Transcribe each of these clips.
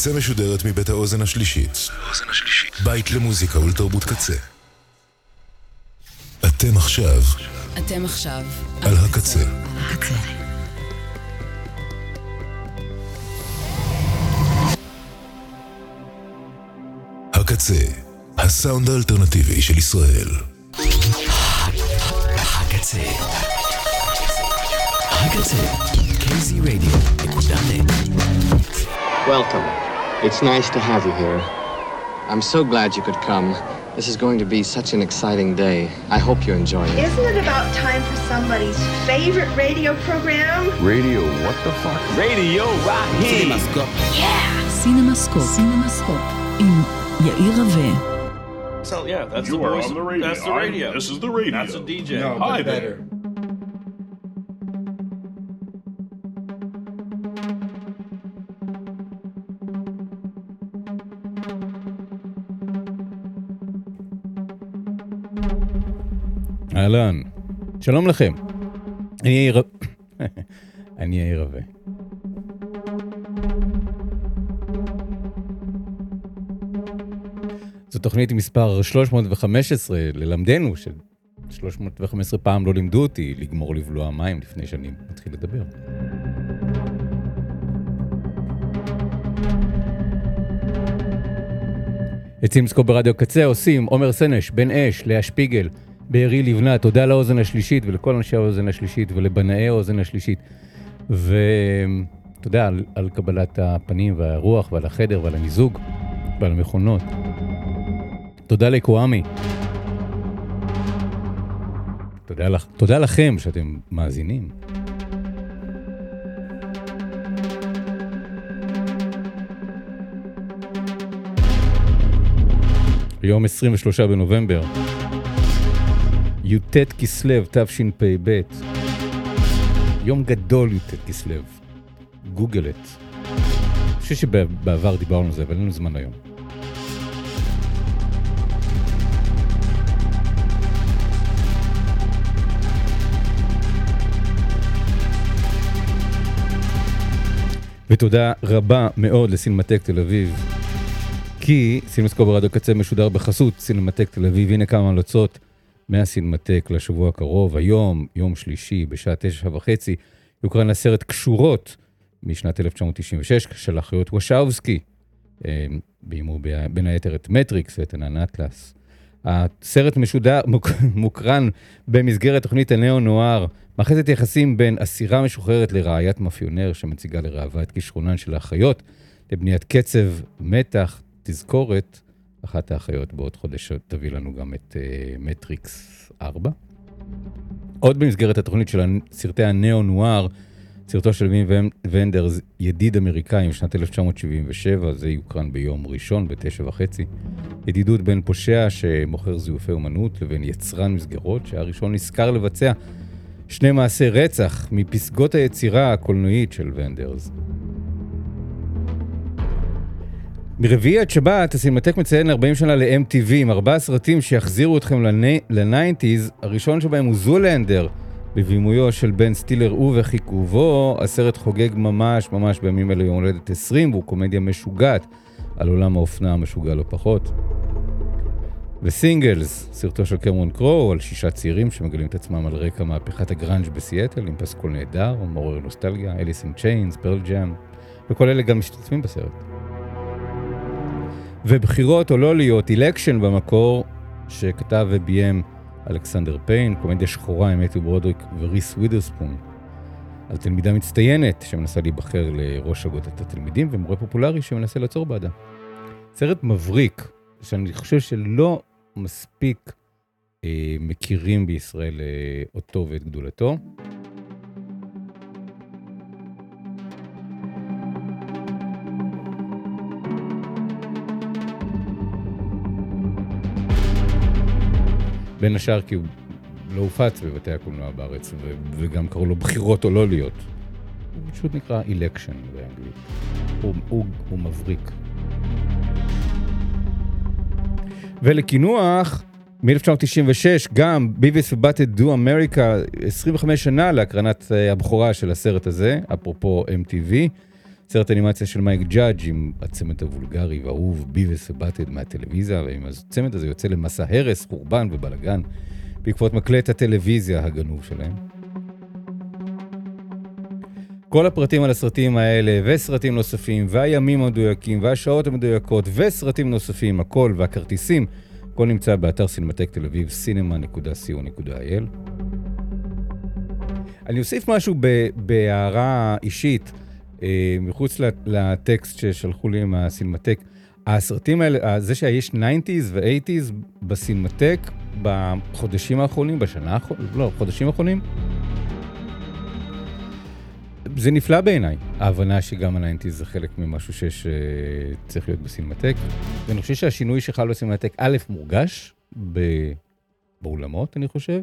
הקצה משודרת מבית האוזן השלישית. בית למוזיקה ולתרבות קצה. אתם עכשיו אתם עכשיו על הקצה. הקצה. הקצה, הסאונד האלטרנטיבי של ישראל. הקצה. הקצה. נט. Welcome. It's nice to have you here. I'm so glad you could come. This is going to be such an exciting day. I hope you enjoy it. Isn't it about time for somebody's favorite radio program? Radio, what the fuck? Radio Rocky. CinemaScope. Yeah. CinemaScope. CinemaScope. In Yair Rave. So yeah, that's you the voice. That's the radio. This is the radio. That's a DJ. No, Hi better. There. אהלן, שלום לכם. אני יאיר... אני יאיר רווה. זו תוכנית מספר 315 ללמדנו, של 315 פעם לא לימדו אותי לגמור לבלוע מים לפני שאני מתחיל לדבר. את סימסקו ברדיו קצה עושים עומר סנש, בן אש, לאה שפיגל, בארי לבנת, תודה לאוזן השלישית ולכל אנשי האוזן השלישית ולבנאי האוזן השלישית. ותודה על, על קבלת הפנים והרוח ועל החדר ועל המיזוג ועל המכונות. תודה לקוואמי. תודה, לך, תודה לכם שאתם מאזינים. יום 23 בנובמבר, י"ט כסלו תשפ"ב, יום גדול י"ט כסלו, גוגל את. אני חושב שבעבר דיברנו על זה, אבל אין לנו זמן היום. ותודה רבה מאוד לסינמטק תל אביב, כי סינמטקו ברדיו קצה משודר בחסות סינמטק תל אביב. הנה כמה המלצות מהסינמטק לשבוע הקרוב. היום, יום שלישי, בשעה תשע וחצי, יוקרן הסרט קשורות משנת 1996 של אחיות וושאובסקי. אה, ביימו בין היתר את מטריקס ואת ענן אטלס. הסרט משודר, מוק, מוקרן במסגרת תוכנית הנאו-נואר, מאחזת יחסים בין אסירה משוחררת לרעיית מאפיונר שמציגה לראווה את כישרונן של האחיות לבניית קצב, מתח, תזכורת. אחת האחיות בעוד חודש תביא לנו גם את uh, מטריקס 4. עוד במסגרת התוכנית של סרטי הנאו-נואר, סרטו של ון- ונדרס, ידיד אמריקאי משנת 1977, זה יוקרן ביום ראשון בתשע וחצי. ידידות בין פושע שמוכר זיופי אומנות לבין יצרן מסגרות, שהראשון נזכר לבצע שני מעשי רצח מפסגות היצירה הקולנועית של ונדרס. מרביעי עד שבת, הסינמטק מציין 40 שנה ל-MTV עם ארבעה סרטים שיחזירו אתכם לניינטיז, הראשון שבהם הוא זולנדר, בבימויו של בן סטילר ובכיכובו, הסרט חוגג ממש ממש בימים אלה יום הולדת 20, והוא קומדיה משוגעת על עולם האופנה המשוגע לא פחות. וסינגלס, סרטו של קמרון קרואו, על שישה צעירים שמגלים את עצמם על רקע מהפכת הגראנג' בסיאטל, עם פסקול נהדר, מעורר נוסטלגיה, אליס אין צ'יינס, פרל ג'אם, וכל אלה גם משתתפים בסרט. ובחירות או לא להיות, אלקשן במקור, שכתב וביים אלכסנדר פיין, קומדיה שחורה עם מתיו ברודריק וריס ווידרספון, על תלמידה מצטיינת שמנסה להיבחר לראש אגודת התלמידים, ומורה פופולרי שמנסה לעצור בעדה. סרט מבריק, שאני חושב שלא מספיק אה, מכירים בישראל אה, אותו ואת גדולתו. בין השאר כי הוא לא הופץ בבתי הקולנוע בארץ, ו- וגם קראו לו בחירות או לא להיות. הוא פשוט נקרא election באנגלית. הוא, הוא, הוא מבריק. ולקינוח, מ-1996, גם ביביס ובאטד דו אמריקה, 25 שנה להקרנת אה, הבכורה של הסרט הזה, אפרופו MTV. סרט אנימציה של מייק ג'אדג' עם הצמד הוולגרי והאהוב ביבס ובאטד מהטלוויזיה, ועם הצמד הזה יוצא למסע הרס, חורבן ובלאגן, בעקבות מקלט הטלוויזיה הגנוב שלהם. כל הפרטים על הסרטים האלה, וסרטים נוספים, והימים המדויקים, והשעות המדויקות, וסרטים נוספים, הכל, והכרטיסים, הכל נמצא באתר סינמטק תל אביב, cinema.co.il. אני אוסיף משהו בהערה אישית, מחוץ לטקסט ששלחו לי מהסינמטק. הסרטים האלה, זה שיש 90's ו-80's בסינמטק בחודשים האחרונים, בשנה האחרונה, לא, חודשים האחרונים, זה נפלא בעיניי, ההבנה שגם ה-90's זה חלק ממשהו שיש, אה, להיות בסינמטק. ואני חושב שהשינוי שחל בסינמטק, א', מורגש באולמות, אני חושב, אה,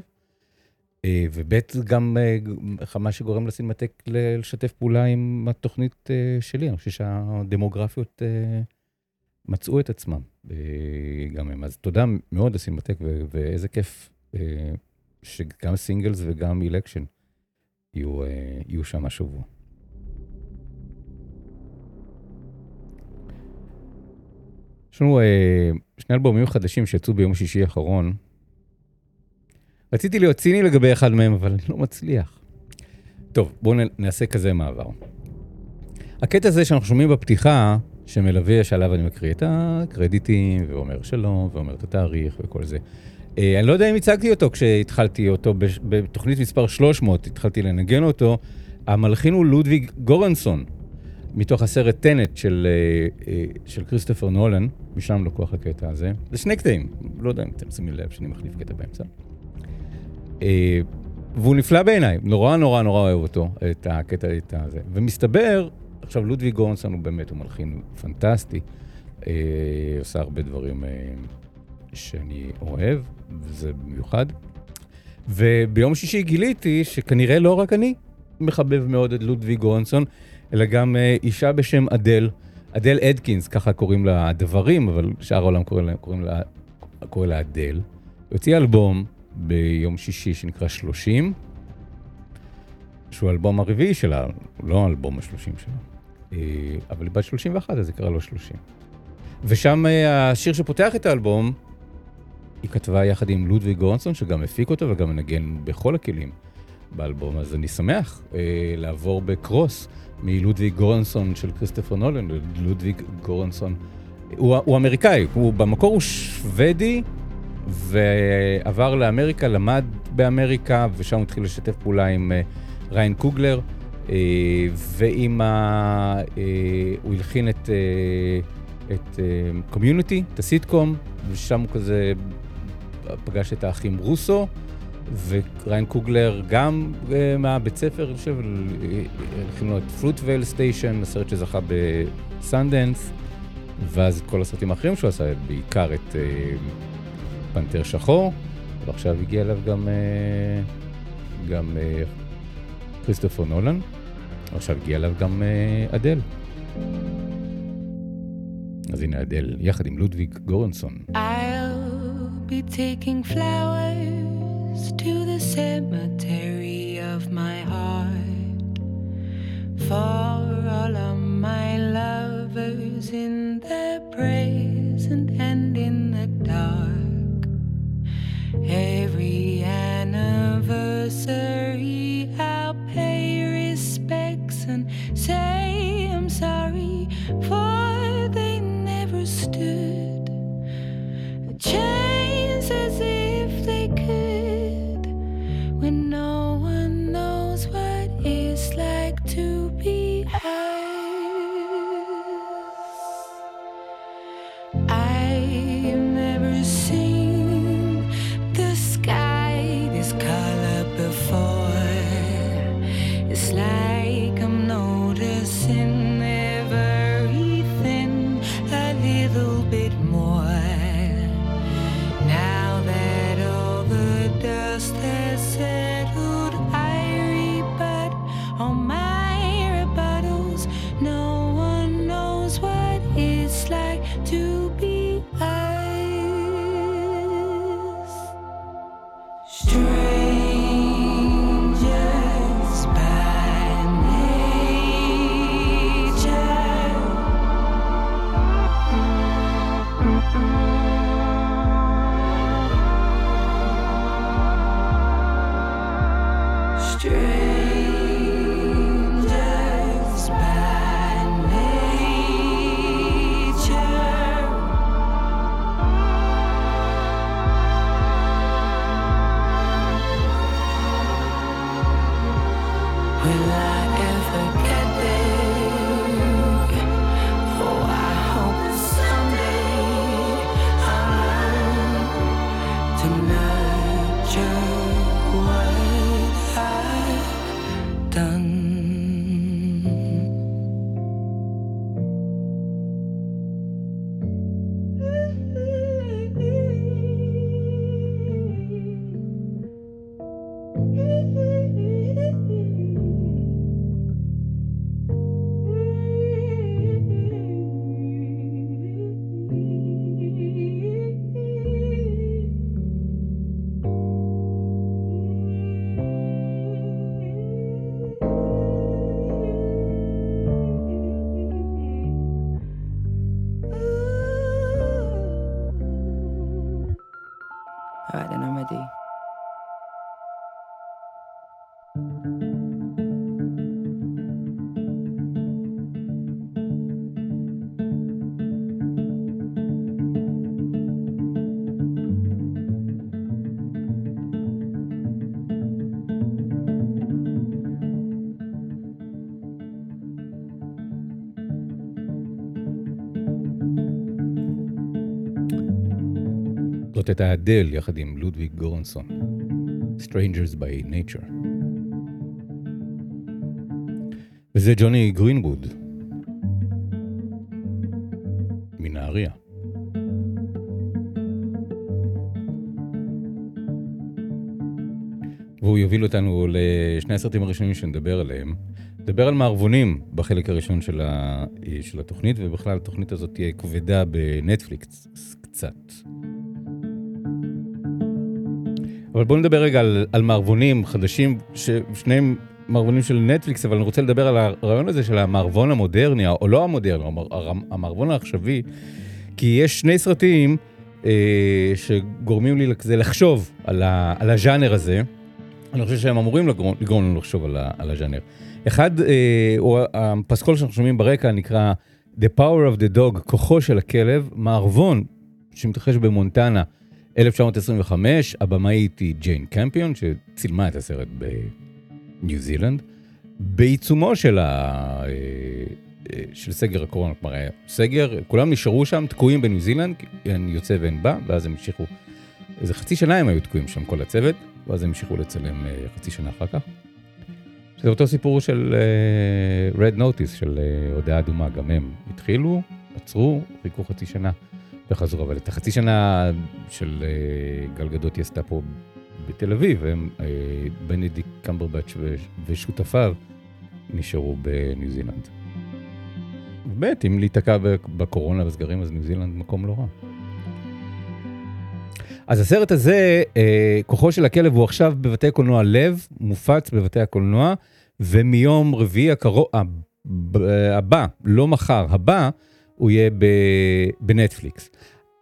וב' גם אה, מה שגורם לסינמטק לשתף פעולה עם התוכנית שלי. אני חושב שהדמוגרפיות מצאו את עצמם גם הם. אז תודה מאוד לסינמטק, ואיזה כיף שגם סינגלס וגם אילקשן. יהיו, אה, יהיו שם השבוע. יש לנו אה, שני אלבומים חדשים שיצאו ביום שישי האחרון. רציתי להיות ציני לגבי אחד מהם, אבל אני לא מצליח. טוב, בואו נעשה כזה מעבר. הקטע הזה שאנחנו שומעים בפתיחה, שמלווה, שעליו אני מקריא את הקרדיטים, ואומר שלום, ואומר את התאריך וכל זה. אה, אני לא יודע אם הצגתי אותו כשהתחלתי אותו, בתוכנית מספר 300 התחלתי לנגן אותו. המלחין הוא לודוויג גורנסון, מתוך הסרט טנט של, אה, אה, של כריסטופר נולן, משם לקוח הקטע הזה. זה שני קטעים, לא יודע אם אתם שמים לב שאני מחליף קטע באמצע. והוא נפלא בעיניי, נורא נורא נורא אוהב אותו, את הקטע את הזה. ומסתבר, עכשיו לודוויג גורנסון הוא באמת, הוא מלחין פנטסטי, עושה הרבה דברים שאני אוהב, וזה במיוחד. וביום שישי גיליתי שכנראה לא רק אני מחבב מאוד את לודוויג גורנסון, אלא גם uh, אישה בשם אדל, אדל אדקינס, ככה קוראים לה הדברים, אבל שאר העולם קוראים לה, קוראים לה, קורא לה אדל. הוציאה אלבום ביום שישי שנקרא 30, שהוא האלבום הרביעי שלה, לא האלבום השלושים שלה. אה, אבל היא בת 31, אז היא קרא לו 30. ושם אה, השיר שפותח את האלבום היא כתבה יחד עם לודוויג גורנסון, שגם הפיק אותו וגם מנגן בכל הכלים באלבום. אז אני שמח אה, לעבור בקרוס מלודוויג גורנסון של כריסטופר נולן ללודוויג גורנסון. הוא, הוא אמריקאי, הוא במקור הוא שוודי, ועבר לאמריקה, למד באמריקה, ושם התחיל לשתף פעולה עם אה, ריין קוגלר, אה, ועם ה... אה, הוא הלחין את... את קומיוניטי, את הסיטקום, ושם הוא כזה פגש את האחים רוסו, וריין קוגלר גם מהבית ספר, אני חושב, הלכנו לו את פרוטוייל סטיישן, הסרט שזכה בסנדנס, ואז כל הסרטים האחרים שהוא עשה, בעיקר את פנתר שחור, ועכשיו הגיע אליו גם, uh, גם uh, כריסטופר נולן, ועכשיו הגיע אליו גם uh, אדל. אז הנה אדל, יחד עם לודוויג גורנסון. I'll be taking flowers to the cemetery of my heart for all of my lovers in the present and. Every anniversary, I'll pay respects and say I'm sorry, for they never stood a chance. זאת הייתה אדל יחד עם לודוויג גורנסון, Strangers by Nature. וזה ג'וני גרינווד, מנהריה. והוא יוביל אותנו לשני הסרטים הראשונים שנדבר עליהם. נדבר על מערבונים בחלק הראשון. של התוכנית, ובכלל התוכנית הזאת תהיה כבדה בנטפליקס קצת. אבל בואו נדבר רגע על, על מערבונים חדשים, ששניהם מערבונים של נטפליקס, אבל אני רוצה לדבר על הרעיון הזה של המערבון המודרני, או לא המודרני, המערבון העכשווי, כי יש שני סרטים אה, שגורמים לי כזה לחשוב על, ה, על הז'אנר הזה. אני חושב שהם אמורים לגרום, לגרום לנו לחשוב על, ה, על הז'אנר. אחד, אה, או הפסקול שאנחנו שומעים ברקע נקרא The Power of the Dog, כוחו של הכלב, מערבון שמתרחש במונטנה. 1925, הבמאית היא ג'יין קמפיון, שצילמה את הסרט בניו זילנד, בעיצומו של, ה... אה, של סגר הקורונה, כלומר היה סגר, כולם נשארו שם תקועים בניו זילנד, אין יוצא ואין בא, ואז הם המשיכו, איזה חצי שנה הם היו תקועים שם, כל הצוות, ואז הם המשיכו לצלם אה, חצי שנה אחר כך. זה אותו סיפור של Red Notice, של הודעה אדומה, גם הם התחילו, עצרו, חיכו חצי שנה. וחזרו, אבל את החצי שנה של uh, גל גדות היא עשתה פה בתל אביב, הם, uh, בנדיק קמברבץ' ושותפיו נשארו בניו זילנד. באמת, אם להיתקע בקורונה וסגרים, אז ניו זילנד מקום לא רע. אז הסרט הזה, uh, כוחו של הכלב, הוא עכשיו בבתי קולנוע לב, מופץ בבתי הקולנוע, ומיום רביעי הקרוב, הבא, לא מחר, הבא, הוא יהיה בנטפליקס.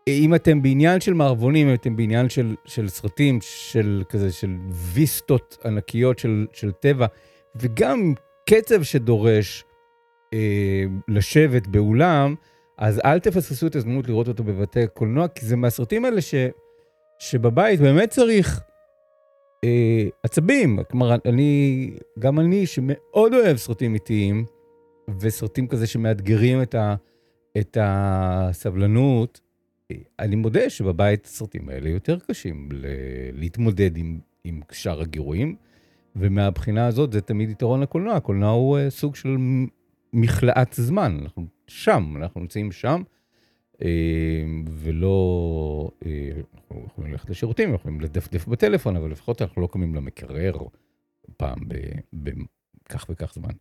אם אתם בעניין של מערבונים, אם אתם בעניין של, של סרטים, של כזה, של ויסטות ענקיות של, של טבע, וגם קצב שדורש אה, לשבת באולם, אז אל תפספסו את ההזדמנות לראות אותו בבתי קולנוע, כי זה מהסרטים האלה ש, שבבית באמת צריך אה, עצבים. כלומר, אני, גם אני, שמאוד אוהב סרטים איטיים, וסרטים כזה שמאתגרים את ה... את הסבלנות, אני מודה שבבית הסרטים האלה יותר קשים להתמודד עם, עם שאר הגירויים, ומהבחינה הזאת זה תמיד יתרון לקולנוע. הקולנוע הוא uh, סוג של מכלאת זמן, אנחנו שם, אנחנו נמצאים שם, uh, ולא... Uh, אנחנו יכולים ללכת לשירותים, אנחנו יכולים לדפדף בטלפון, אבל לפחות אנחנו לא קמים למקרר פעם בכך וכך זמן.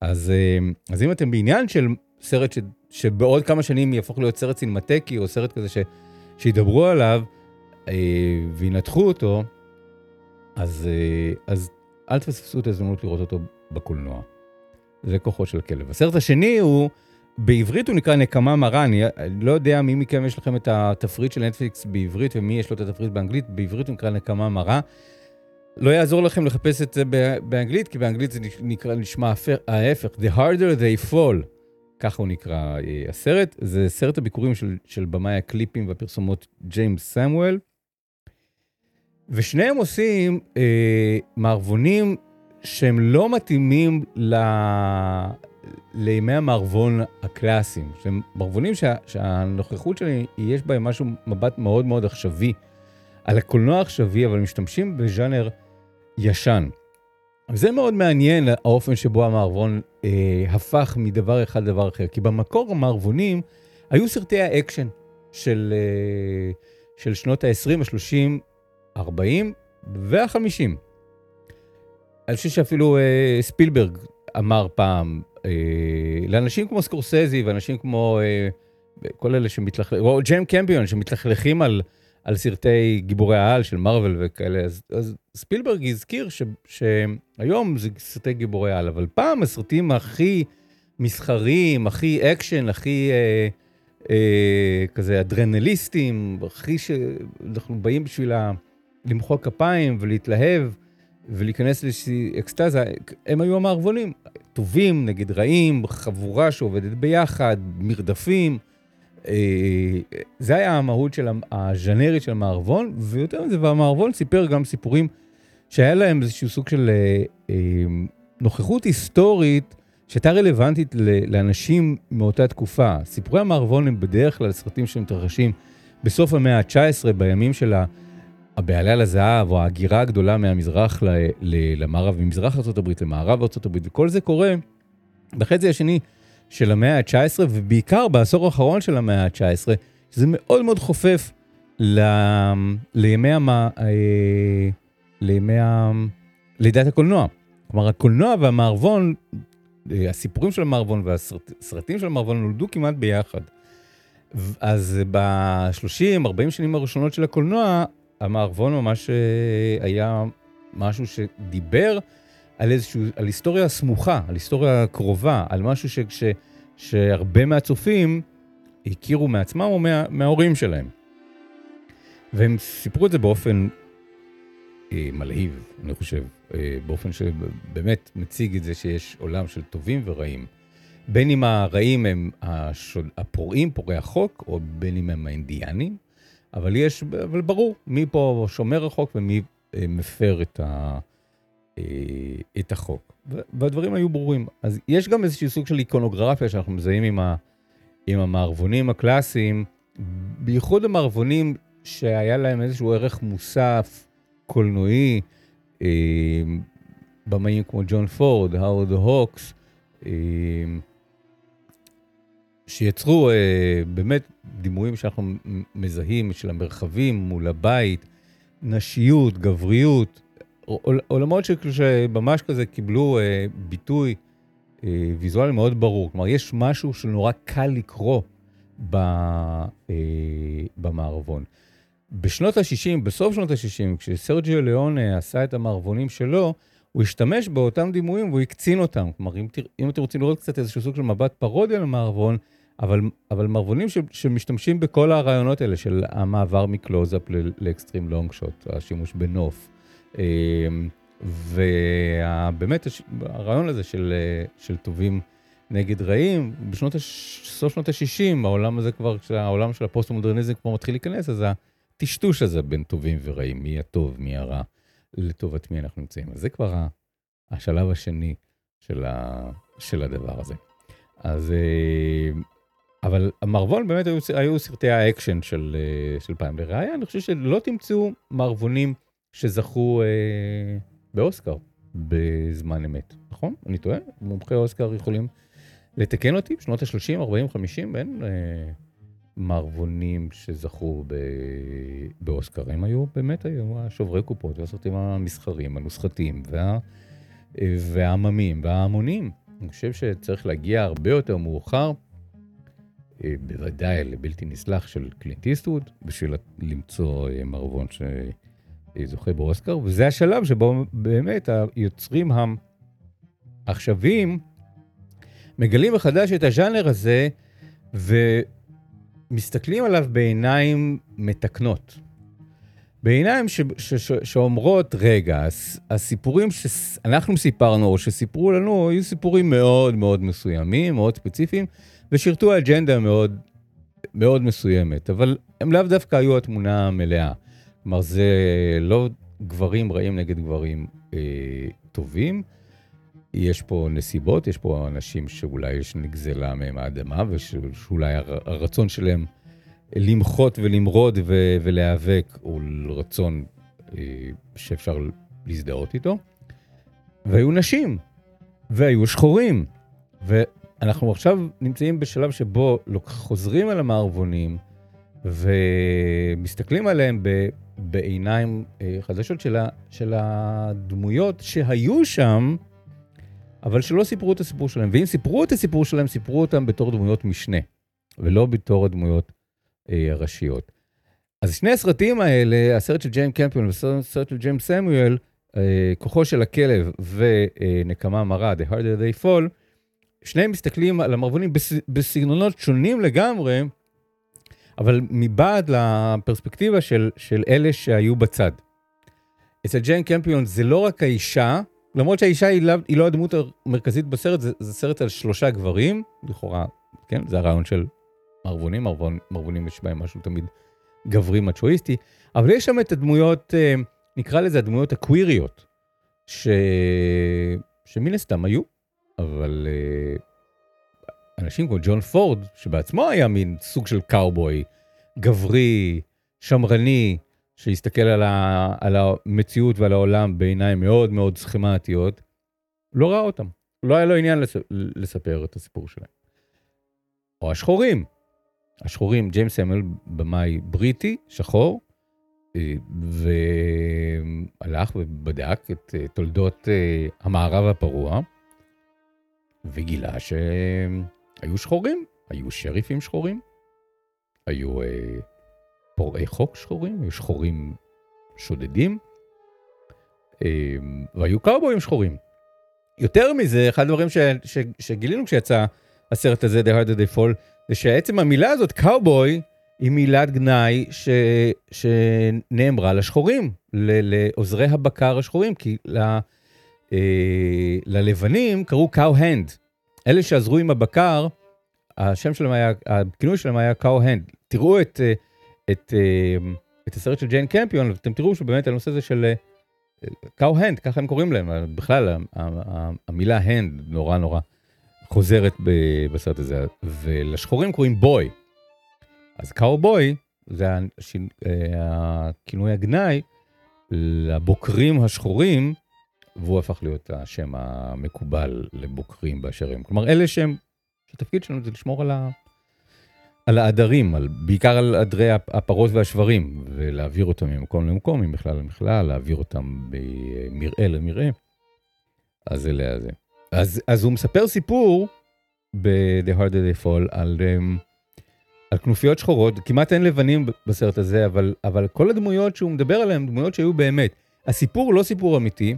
אז, אז אם אתם בעניין של סרט ש, שבעוד כמה שנים יהפוך להיות סרט סינמטקי, או סרט כזה ש, שידברו עליו אה, וינתחו אותו, אז, אה, אז אל תפספסו את ההזדמנות לראות אותו בקולנוע. זה כוחו של כלב. הסרט השני הוא, בעברית הוא נקרא נקמה מרה, אני, לא יודע מי מכם יש לכם את התפריט של נטפליקס בעברית ומי יש לו את התפריט באנגלית, בעברית הוא נקרא נקמה מרה. לא יעזור לכם לחפש את זה באנגלית, כי באנגלית זה נקרא, נשמע ההפך, The harder they fall. ככה הוא נקרא אה, הסרט. זה סרט הביקורים של, של במאי הקליפים והפרסומות ג'יימס סמואל. ושניהם עושים אה, מערבונים שהם לא מתאימים ל... לימי המערבון הקלאסיים. שהם מערבונים שה... שהנוכחות שלי, יש בהם משהו, מבט מאוד מאוד עכשווי. על הקולנוע העכשווי, אבל משתמשים בז'אנר ישן. זה מאוד מעניין האופן שבו המערבון אה, הפך מדבר אחד לדבר אחר, כי במקור המערבונים היו סרטי האקשן של, אה, של שנות ה-20, ה-30, 40 וה-50. אני חושב שאפילו אה, ספילברג אמר פעם, אה, לאנשים כמו סקורסזי ואנשים כמו אה, כל אלה שמתלכלכים, או ג'יין קמפיון שמתלכלכים על... על סרטי גיבורי העל של מארוול וכאלה, אז, אז ספילברג הזכיר ש, שהיום זה סרטי גיבורי העל, אבל פעם הסרטים הכי מסחריים, הכי אקשן, הכי אה, אה, כזה אדרנליסטים, הכי שאנחנו באים בשביל למחוא כפיים ולהתלהב ולהיכנס לאיזושהי אקסטזה, הם היו המערבונים. טובים נגד רעים, חבורה שעובדת ביחד, מרדפים. אה, זה היה המהות של הז'נרית של המערבון, ויותר מזה, והמערבון סיפר גם סיפורים שהיה להם איזשהו סוג של אה, אה, נוכחות היסטורית שהייתה רלוונטית לאנשים מאותה תקופה. סיפורי המערבון הם בדרך כלל סרטים שמתרחשים בסוף המאה ה-19, בימים של הבעלי על הזהב, או ההגירה הגדולה מהמזרח למערב, ממזרח ארה"ב למערב ארה"ב, וכל זה קורה בחצי השני של המאה ה-19, ובעיקר בעשור האחרון של המאה ה-19, שזה מאוד מאוד חופף ל... לימי, המ... אה, לימי ה... לידת הקולנוע. כלומר, הקולנוע והמערבון, אה, הסיפורים של המערבון והסרטים של המערבון נולדו כמעט ביחד. אז ב-30-40 שנים הראשונות של הקולנוע, המערבון ממש אה, היה משהו שדיבר על איזשהו, על היסטוריה סמוכה, על היסטוריה קרובה, על משהו ש, ש, שהרבה מהצופים הכירו מעצמם או מה, מההורים שלהם. והם סיפרו את זה באופן אה, מלהיב, אני חושב, אה, באופן שבאמת מציג את זה שיש עולם של טובים ורעים. בין אם הרעים הם השוד, הפורעים, פורעי החוק, או בין אם הם האינדיאנים, אבל יש, אבל ברור מי פה שומר החוק ומי אה, מפר את, ה, את החוק. והדברים היו ברורים. אז יש גם איזשהו סוג של איקונוגרפיה שאנחנו מזהים עם, ה, עם המערבונים הקלאסיים, בייחוד המערבונים שהיה להם איזשהו ערך מוסף, קולנועי, אה, במאים כמו ג'ון פורד, האוורד הוקס, אה, שיצרו אה, באמת דימויים שאנחנו מזהים של המרחבים מול הבית, נשיות, גבריות, עולמות שממש כזה קיבלו אה, ביטוי אה, ויזואלי מאוד ברור. כלומר, יש משהו שנורא קל לקרוא ב, אה, במערבון. בשנות ה-60, בסוף שנות ה-60, כשסרג'יו ליאון עשה את המערבונים שלו, הוא השתמש באותם דימויים והוא הקצין אותם. כלומר, אם, אם אתם רוצים לראות קצת איזשהו סוג של מבט פרודיה למערבון, אבל, אבל מערבונים ש, שמשתמשים בכל הרעיונות האלה של המעבר מקלוזאפ לאקסטרים לונג שוט, השימוש בנוף. אמ, ובאמת הרעיון הזה של, של טובים נגד רעים, בשנות, סוף שנות ה-60, העולם הזה כבר, כשהעולם של הפוסט-מודרניזם כבר מתחיל להיכנס, אז הטשטוש הזה בין טובים ורעים, מי הטוב, מי הרע, לטובת מי אנחנו נמצאים. אז זה כבר השלב השני של, ה, של הדבר הזה. אז אמ, אבל המערבון באמת היו, היו סרטי האקשן של, אה, של פעם. לראיה, אני חושב שלא תמצאו מערבונים שזכו אה, באוסקר בזמן אמת, נכון? אני טועה? מומחי אוסקר יכולים לתקן אותי? בשנות ה-30, 40, 50, אין אה, מערבונים שזכו ב, באוסקר. הם היו, באמת היו השוברי קופות והסרטים המסחרים, הנוסחתיים וה, אה, והעממים וההמונים. אני חושב שצריך להגיע הרבה יותר מאוחר. אה, בוודאי לבלתי נסלח של קלינט איסטווד, בשביל למצוא אה, מערבון שזוכה באוסקר, וזה השלב שבו באמת היוצרים העכשוויים מגלים מחדש את הז'אנר הזה, ומסתכלים עליו בעיניים מתקנות. בעיניים ש, ש, ש, שאומרות, רגע, הסיפורים שאנחנו סיפרנו, או שסיפרו לנו, היו סיפורים מאוד מאוד מסוימים, מאוד ספציפיים, ושירתו אג'נדה מאוד, מאוד מסוימת, אבל הם לאו דווקא היו התמונה המלאה. כלומר, זה לא גברים רעים נגד גברים אה, טובים. יש פה נסיבות, יש פה אנשים שאולי יש נגזלה מהם האדמה, ושאולי הרצון שלהם למחות ולמרוד ו- ולהיאבק הוא רצון אה, שאפשר להזדהות איתו. והיו נשים, והיו שחורים, ו- אנחנו עכשיו נמצאים בשלב שבו חוזרים על המערבונים ומסתכלים עליהם ב, בעיניים אה, חדשות של, ה, של הדמויות שהיו שם, אבל שלא סיפרו את הסיפור שלהם. ואם סיפרו את הסיפור שלהם, סיפרו אותם בתור דמויות משנה, ולא בתור הדמויות אה, הראשיות. אז שני הסרטים האלה, הסרט של ג'יימס קמפיון והסרט של ג'יימס סמואל, אה, כוחו של הכלב ונקמה מרה, The Harder They Fall, שניהם מסתכלים על המערבונים בסגנונות שונים לגמרי, אבל מבעד לפרספקטיבה של, של אלה שהיו בצד. אצל ג'יין קמפיון זה לא רק האישה, למרות שהאישה היא לא, היא לא הדמות המרכזית בסרט, זה, זה סרט על שלושה גברים, לכאורה, כן, זה הרעיון של מערבונים, מערבון, מערבונים יש בהם משהו תמיד גברי מצ'ואיסטי, אבל יש שם את הדמויות, אה, נקרא לזה הדמויות הקוויריות, ש... שמן הסתם היו, אבל אה, אנשים כמו ג'ון פורד, שבעצמו היה מין סוג של קאובוי, גברי, שמרני, שהסתכל על, ה, על המציאות ועל העולם בעיניים מאוד מאוד סכמטיות, לא ראה אותם. לא היה לו עניין לס, לספר את הסיפור שלהם. או השחורים. השחורים, ג'יימס סמל, במאי בריטי, שחור, אה, והלך ובדק את אה, תולדות אה, המערב הפרוע, וגילה שהיו שחורים, היו שריפים שחורים, היו פורעי חוק שחורים, היו שחורים שודדים, והיו קאובויים שחורים. יותר מזה, אחד הדברים ש, ש, שגילינו כשיצא הסרט הזה, The Harder They Fall, זה שעצם המילה הזאת, קאובוי, היא מילת גנאי ש, שנאמרה לשחורים, ל, לעוזרי הבקר השחורים, כי ל, אה, ללבנים קראו cowhand. אלה שעזרו עם הבקר, השם שלהם היה, הכינוי שלהם היה cowhand. תראו את, אה, את, אה, את הסרט של ג'יין קמפיון, ואתם תראו שבאמת הנושא הזה של cow-hand, ככה הם קוראים להם, בכלל המילה hand נורא נורא חוזרת בסרט הזה, ולשחורים קוראים boy. אז קאובוי זה הכינוי הגנאי לבוקרים השחורים, והוא הפך להיות השם המקובל לבוקרים באשר הם. כלומר, אלה שהם, התפקיד שלנו זה לשמור על, ה, על העדרים, על, בעיקר על עדרי הפרות והשוורים, ולהעביר אותם ממקום למקום, ממכלאה למכלאה, להעביר אותם ממרעה למרעה. אז אלה זה. אז, אז הוא מספר סיפור ב-The Harder They Fall על... Um, על כנופיות שחורות, כמעט אין לבנים בסרט הזה, אבל, אבל כל הדמויות שהוא מדבר עליהן, דמויות שהיו באמת. הסיפור הוא לא סיפור אמיתי,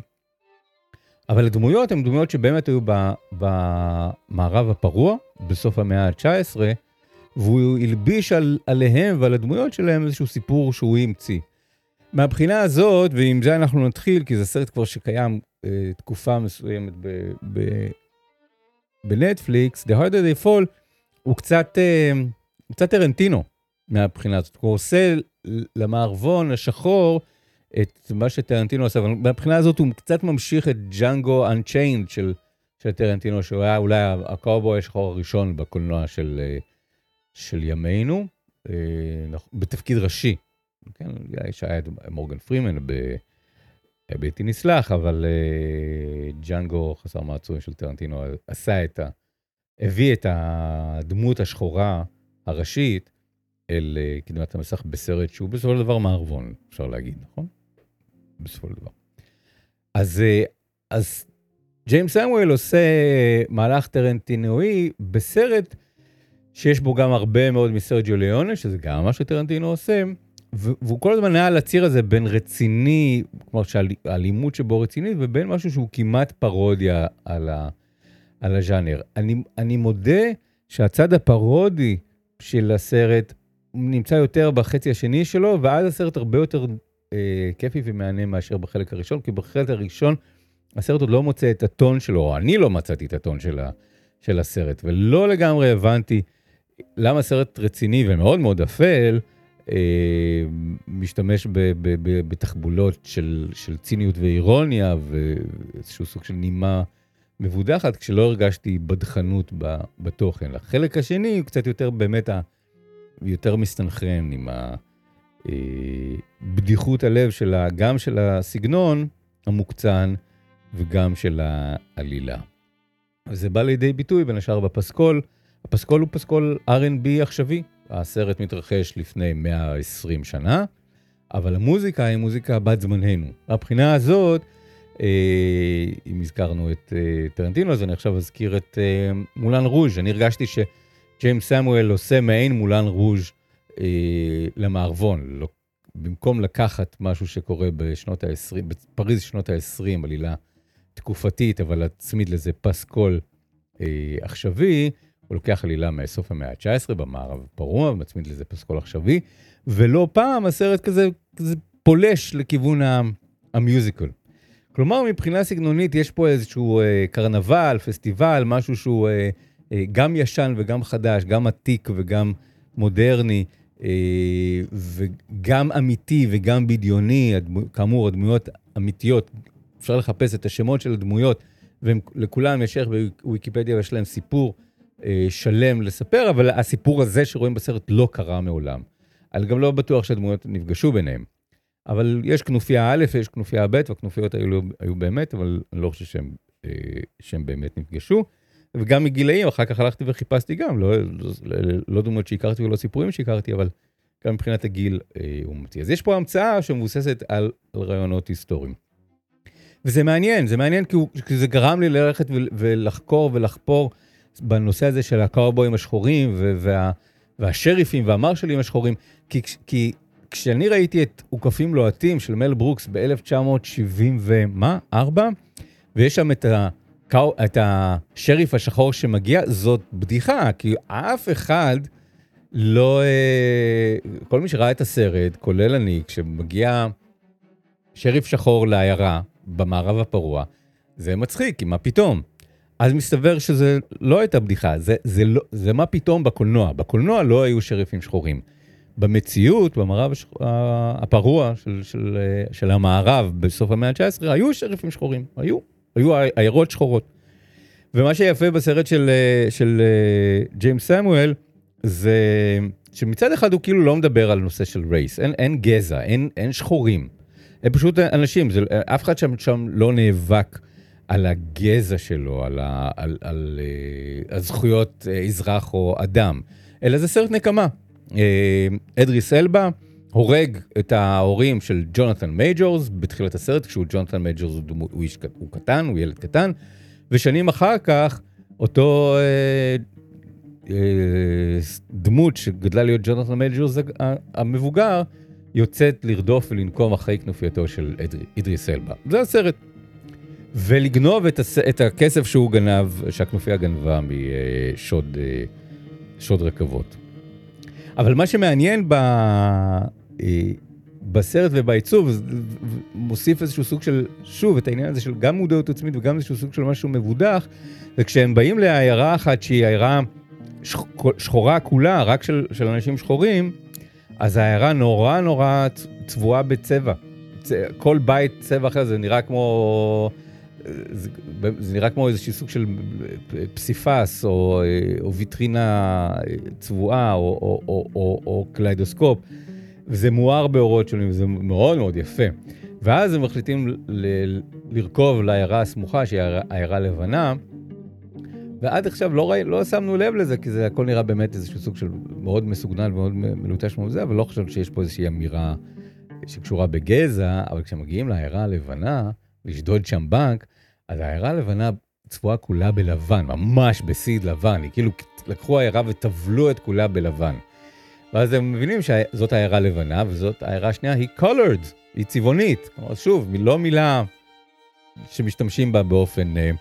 אבל הדמויות הן דמויות שבאמת היו במערב הפרוע, בסוף המאה ה-19, והוא הלביש על, עליהם ועל הדמויות שלהם איזשהו סיפור שהוא המציא. מהבחינה הזאת, ועם זה אנחנו נתחיל, כי זה סרט כבר שקיים אה, תקופה מסוימת בנטפליקס, The Harder They Fall, הוא קצת... אה, קצת טרנטינו מהבחינה הזאת. הוא עושה למערבון השחור את מה שטרנטינו עושה, אבל מהבחינה הזאת הוא קצת ממשיך את Django Unchained של, של טרנטינו, שהוא היה אולי הקאובוי השחור הראשון בקולנוע של, של ימינו, אה, בתפקיד ראשי. כן, שהיה את מורגן פרימן בלתי נסלח, אבל אה, ג'אנגו חסר מעצורים של טרנטינו עשה את ה... הביא את הדמות השחורה הראשית אל אה, קדמת המסך בסרט שהוא בסופו של דבר מערבון, אפשר להגיד, נכון? בסופו של דבר. אז, אה, אז ג'יימס סמואל עושה מהלך טרנטינואי בסרט שיש בו גם הרבה מאוד מסרג'יו ליונה, שזה גם מה שטרנטינו עושה, והוא כל הזמן היה על הציר הזה בין רציני, כלומר שהאלימות שבו רצינית, ובין משהו שהוא כמעט פרודיה על, על הז'אנר. אני, אני מודה שהצד הפרודי של הסרט נמצא יותר בחצי השני שלו, ואז הסרט הרבה יותר אה, כיפי ומהנה מאשר בחלק הראשון, כי בחלק הראשון הסרט עוד לא מוצא את הטון שלו, או אני לא מצאתי את הטון של, ה, של הסרט, ולא לגמרי הבנתי למה סרט רציני ומאוד מאוד אפל, אה, משתמש ב, ב, ב, בתחבולות של, של ציניות ואירוניה ואיזשהו סוג של נימה מבודחת, כשלא הרגשתי בדחנות בתוכן. החלק השני הוא קצת יותר באמת, ה... יותר מסתנכרן עם הבדיחות אה, הלב שלה, גם של הסגנון המוקצן וגם של העלילה. זה בא לידי ביטוי בין השאר בפסקול. הפסקול הוא פסקול R&B עכשווי. הסרט מתרחש לפני 120 שנה, אבל המוזיקה היא מוזיקה בת זמננו. מהבחינה הזאת, אה, אם הזכרנו את אה, טרנטינו, אז אני עכשיו אזכיר את מולן רוז'. אני הרגשתי שג'יימס סמואל עושה מעין מולן רוז' למערבון. לא, במקום לקחת משהו שקורה בשנות ה-20, בפריז שנות ה-20, עלילה תקופתית, אבל להצמיד לזה פסקול עכשווי, הוא לוקח עלילה מסוף המאה ה-19 במערב פרוע, ומצמיד לזה פסקול עכשווי, ולא פעם הסרט כזה, כזה פולש לכיוון. המיוזיקל. כלומר, מבחינה סגנונית יש פה איזשהו אה, קרנבל, פסטיבל, משהו שהוא אה, אה, גם ישן וגם חדש, גם עתיק וגם מודרני, אה, וגם אמיתי וגם בדיוני, כאמור, הדמויות אמיתיות, אפשר לחפש את השמות של הדמויות, ולכולם יש ערך בוויקיפדיה ויש להם סיפור אה, שלם לספר, אבל הסיפור הזה שרואים בסרט לא קרה מעולם. אני גם לא בטוח שהדמויות נפגשו ביניהם. אבל יש כנופיה א' ויש כנופיה ב', והכנופיות היו, היו באמת, אבל אני לא חושב שהם, אה, שהם באמת נפגשו. וגם מגילאים, אחר כך הלכתי וחיפשתי גם, לא, לא, לא דמות שהכרתי ולא סיפורים שהכרתי, אבל גם מבחינת הגיל אה, הוא מוציא. אז יש פה המצאה שמבוססת על, על רעיונות היסטוריים. וזה מעניין, זה מעניין כי, הוא, כי זה גרם לי ללכת ולחקור ולחפור בנושא הזה של הקאובויים השחורים וה, והשריפים והמרשלים השחורים, כי, כי כשאני ראיתי את עוקפים לוהטים של מל ברוקס ב-1970 ומה? 4? ויש שם את, ה, את השריף השחור שמגיע, זאת בדיחה, כי אף אחד לא... אה, כל מי שראה את הסרט, כולל אני, כשמגיע שריף שחור לעיירה במערב הפרוע, זה מצחיק, כי מה פתאום? אז מסתבר שזה לא הייתה בדיחה, זה, זה, לא, זה מה פתאום בקולנוע. בקולנוע לא היו שריפים שחורים. במציאות, במערב הפרוע של, של, של המערב בסוף המאה ה-19, היו שריפים שחורים, היו, היו עיירות שחורות. ומה שיפה בסרט של, של ג'יימס סמואל, זה שמצד אחד הוא כאילו לא מדבר על נושא של רייס, אין, אין גזע, אין, אין שחורים. הם פשוט אנשים, זה, אף אחד שם, שם לא נאבק על הגזע שלו, על, ה, על, על, על אה, הזכויות אה, אזרח או אדם, אלא זה סרט נקמה. אה, אדריס אלבה הורג את ההורים של ג'ונתן מייג'ורס בתחילת הסרט, כשהוא ג'ונתן מייג'ורס הוא, הוא, איש, הוא קטן, הוא ילד קטן, ושנים אחר כך אותו אה, אה, דמות שגדלה להיות ג'ונתן מייג'ורס המבוגר, יוצאת לרדוף ולנקום אחרי כנופייתו של אדריס אלבה. זה הסרט. ולגנוב את, הס... את הכסף שהוא גנב, שהכנופיה גנבה משוד שוד רכבות. אבל מה שמעניין ב... אה, בסרט ובעיצוב, מוסיף איזשהו סוג של, שוב, את העניין הזה של גם מודעות עצמית וגם איזשהו סוג של משהו מבודח, וכשהם באים לעיירה אחת שהיא עיירה שחורה כולה, רק של, של אנשים שחורים, אז העיירה נורא נורא צבועה בצבע. כל בית צבע אחר זה נראה כמו... זה, זה נראה כמו איזשהו סוג של פסיפס או, או ויטרינה צבועה או, או, או, או, או קליידוסקופ, וזה מואר באורות שונים, וזה מאוד מאוד יפה. ואז הם מחליטים ל- לרכוב לעיירה הסמוכה, שהיא עיירה לבנה, ועד עכשיו לא, ראי, לא שמנו לב לזה, כי זה הכל נראה באמת איזשהו סוג של מאוד מסוגנן ומאוד מלוטש מאוד זה, אבל לא חושב שיש פה איזושהי אמירה שקשורה בגזע, אבל כשמגיעים לעיירה הלבנה, לשדוד שם בנק, אז העיירה הלבנה צבועה כולה בלבן, ממש בסיד לבן, היא כאילו לקחו עיירה וטבלו את כולה בלבן. ואז הם מבינים שזאת עיירה לבנה, וזאת העיירה השנייה היא colored, היא צבעונית. שוב, לא מילה שמשתמשים בה באופן uh,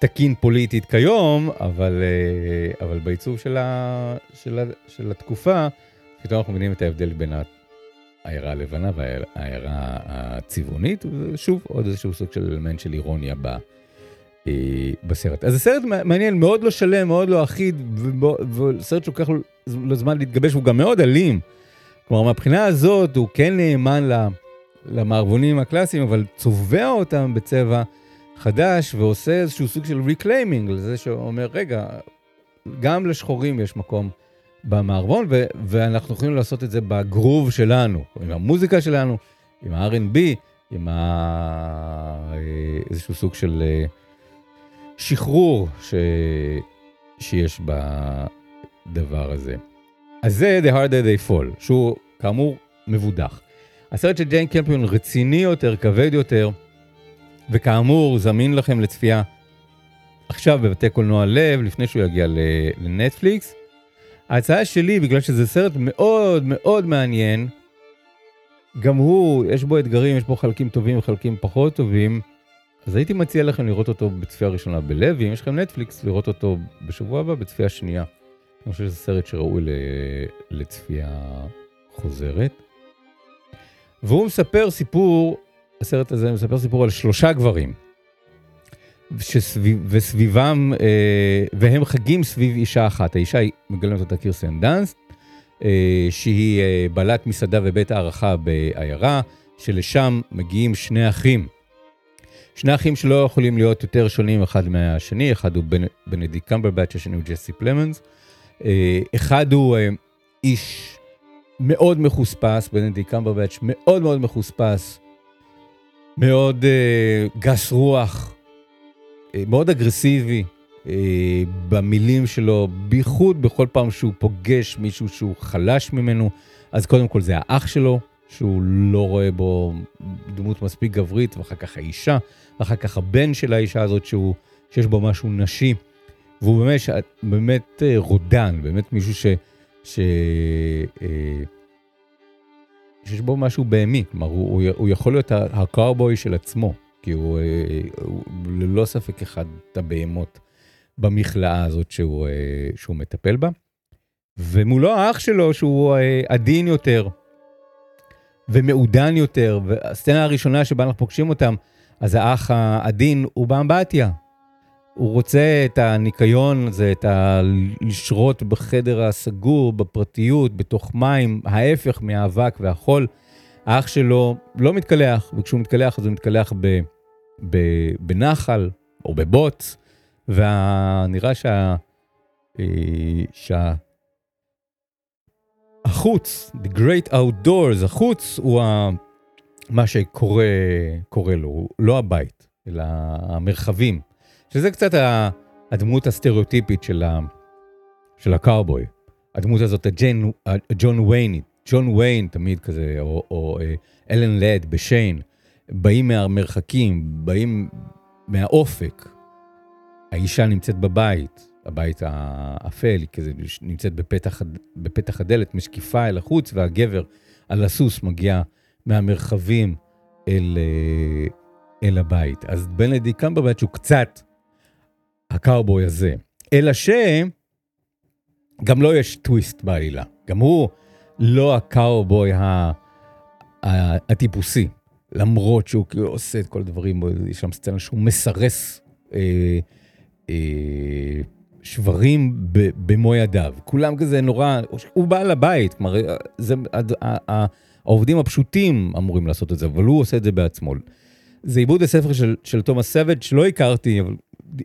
תקין פוליטית כיום, אבל, uh, אבל בעיצוב של, ה, של, ה, של התקופה, פתאום אנחנו מבינים את ההבדל בין העיירה הלבנה והעיירה הצבעונית, ושוב, עוד איזשהו סוג של אלמנט של אירוניה ב, אה, בסרט. אז הסרט מעניין, מאוד לא שלם, מאוד לא אחיד, וסרט שלוקח לו זמן להתגבש, הוא גם מאוד אלים. כלומר, מהבחינה הזאת הוא כן נאמן למערבונים הקלאסיים, אבל צובע אותם בצבע חדש ועושה איזשהו סוג של reclaiming, לזה שאומר, רגע, גם לשחורים יש מקום. במערבון, ו- ואנחנו יכולים לעשות את זה בגרוב שלנו, עם המוזיקה שלנו, עם ה-R&B, עם ה... איזשהו סוג של אה, שחרור ש... שיש בדבר הזה. אז זה The Harder They Fall, שהוא כאמור מבודח. הסרט של ג'יין קמפיון רציני יותר, כבד יותר, וכאמור זמין לכם לצפייה עכשיו בבתי קולנוע לב, לפני שהוא יגיע לנטפליקס. ההצעה שלי, בגלל שזה סרט מאוד מאוד מעניין, גם הוא, יש בו אתגרים, יש בו חלקים טובים וחלקים פחות טובים, אז הייתי מציע לכם לראות אותו בצפייה ראשונה בלב, ואם יש לכם נטפליקס, לראות אותו בשבוע הבא בצפייה שנייה. אני חושב שזה סרט שראוי לצפייה חוזרת. והוא מספר סיפור הסרט הזה מספר סיפור על שלושה גברים, שסביב, וסביבם, אה, והם חגים סביב אישה אחת. האישה היא מגלמת אותה קירסן דאנסט, אה, שהיא אה, בעלת מסעדה ובית הערכה בעיירה, שלשם מגיעים שני אחים. שני אחים שלא יכולים להיות יותר שונים אחד מהשני, אחד הוא בנ, בנדיק קמברבץ', השני הוא ג'סי פלמנס. אה, אחד הוא אה, איש מאוד מחוספס, בנדיק קמברבץ', מאוד מאוד מחוספס, מאוד אה, גס רוח, מאוד אגרסיבי אה, במילים שלו, בייחוד בכל פעם שהוא פוגש מישהו שהוא חלש ממנו, אז קודם כל זה האח שלו, שהוא לא רואה בו דמות מספיק גברית, ואחר כך האישה, ואחר כך הבן של האישה הזאת, שהוא, שיש בו משהו נשי. והוא באמת, באמת אה, רודן, באמת מישהו ש... ש אה, שיש בו משהו בהמי, כלומר, הוא, הוא, יכול להיות הקאובוי של עצמו, כי הוא, אה, הוא ללא ספק אחד הבהמות במכלאה הזאת שהוא, שהוא מטפל בה. ומולו האח שלו שהוא עדין יותר, ומעודן יותר, והסצנה הראשונה שבה אנחנו פוגשים אותם, אז האח העדין הוא באמבטיה. הוא רוצה את הניקיון הזה, את ה... לשרות בחדר הסגור, בפרטיות, בתוך מים, ההפך מהאבק והחול. האח שלו לא מתקלח, וכשהוא מתקלח אז הוא מתקלח ב... בנחל או בבוץ, ונראה שה... אה, שה... החוץ, the great outdoors, החוץ הוא ה... מה שקורה לו, לא הבית, אלא המרחבים. שזה קצת הדמות הסטריאוטיפית של, ה... של הקאובוי. הדמות הזאת, הג'ן, ג'ון ויין, ג'ון ויין תמיד כזה, או, או אה, אלן לד בשיין, באים מהמרחקים, באים מהאופק. האישה נמצאת בבית, הבית האפל, כזה נמצאת בפתח, בפתח הדלת, משקיפה אל החוץ, והגבר על הסוס מגיע מהמרחבים אל, אה, אל הבית. אז בנדי קמברבץ' הוא קצת הקאובוי הזה. אלא שגם לא יש טוויסט בעלילה. גם הוא לא הקאובוי הטיפוסי, למרות שהוא כאילו עושה את כל הדברים, יש שם סצנה שהוא מסרס אה, אה, שברים במו ידיו. כולם כזה נורא, הוא בעל הבית, כלומר, זה, העובדים הפשוטים אמורים לעשות את זה, אבל הוא עושה את זה בעצמו. זה עיבוד הספר של, של תומאס סווד, שלא הכרתי, אבל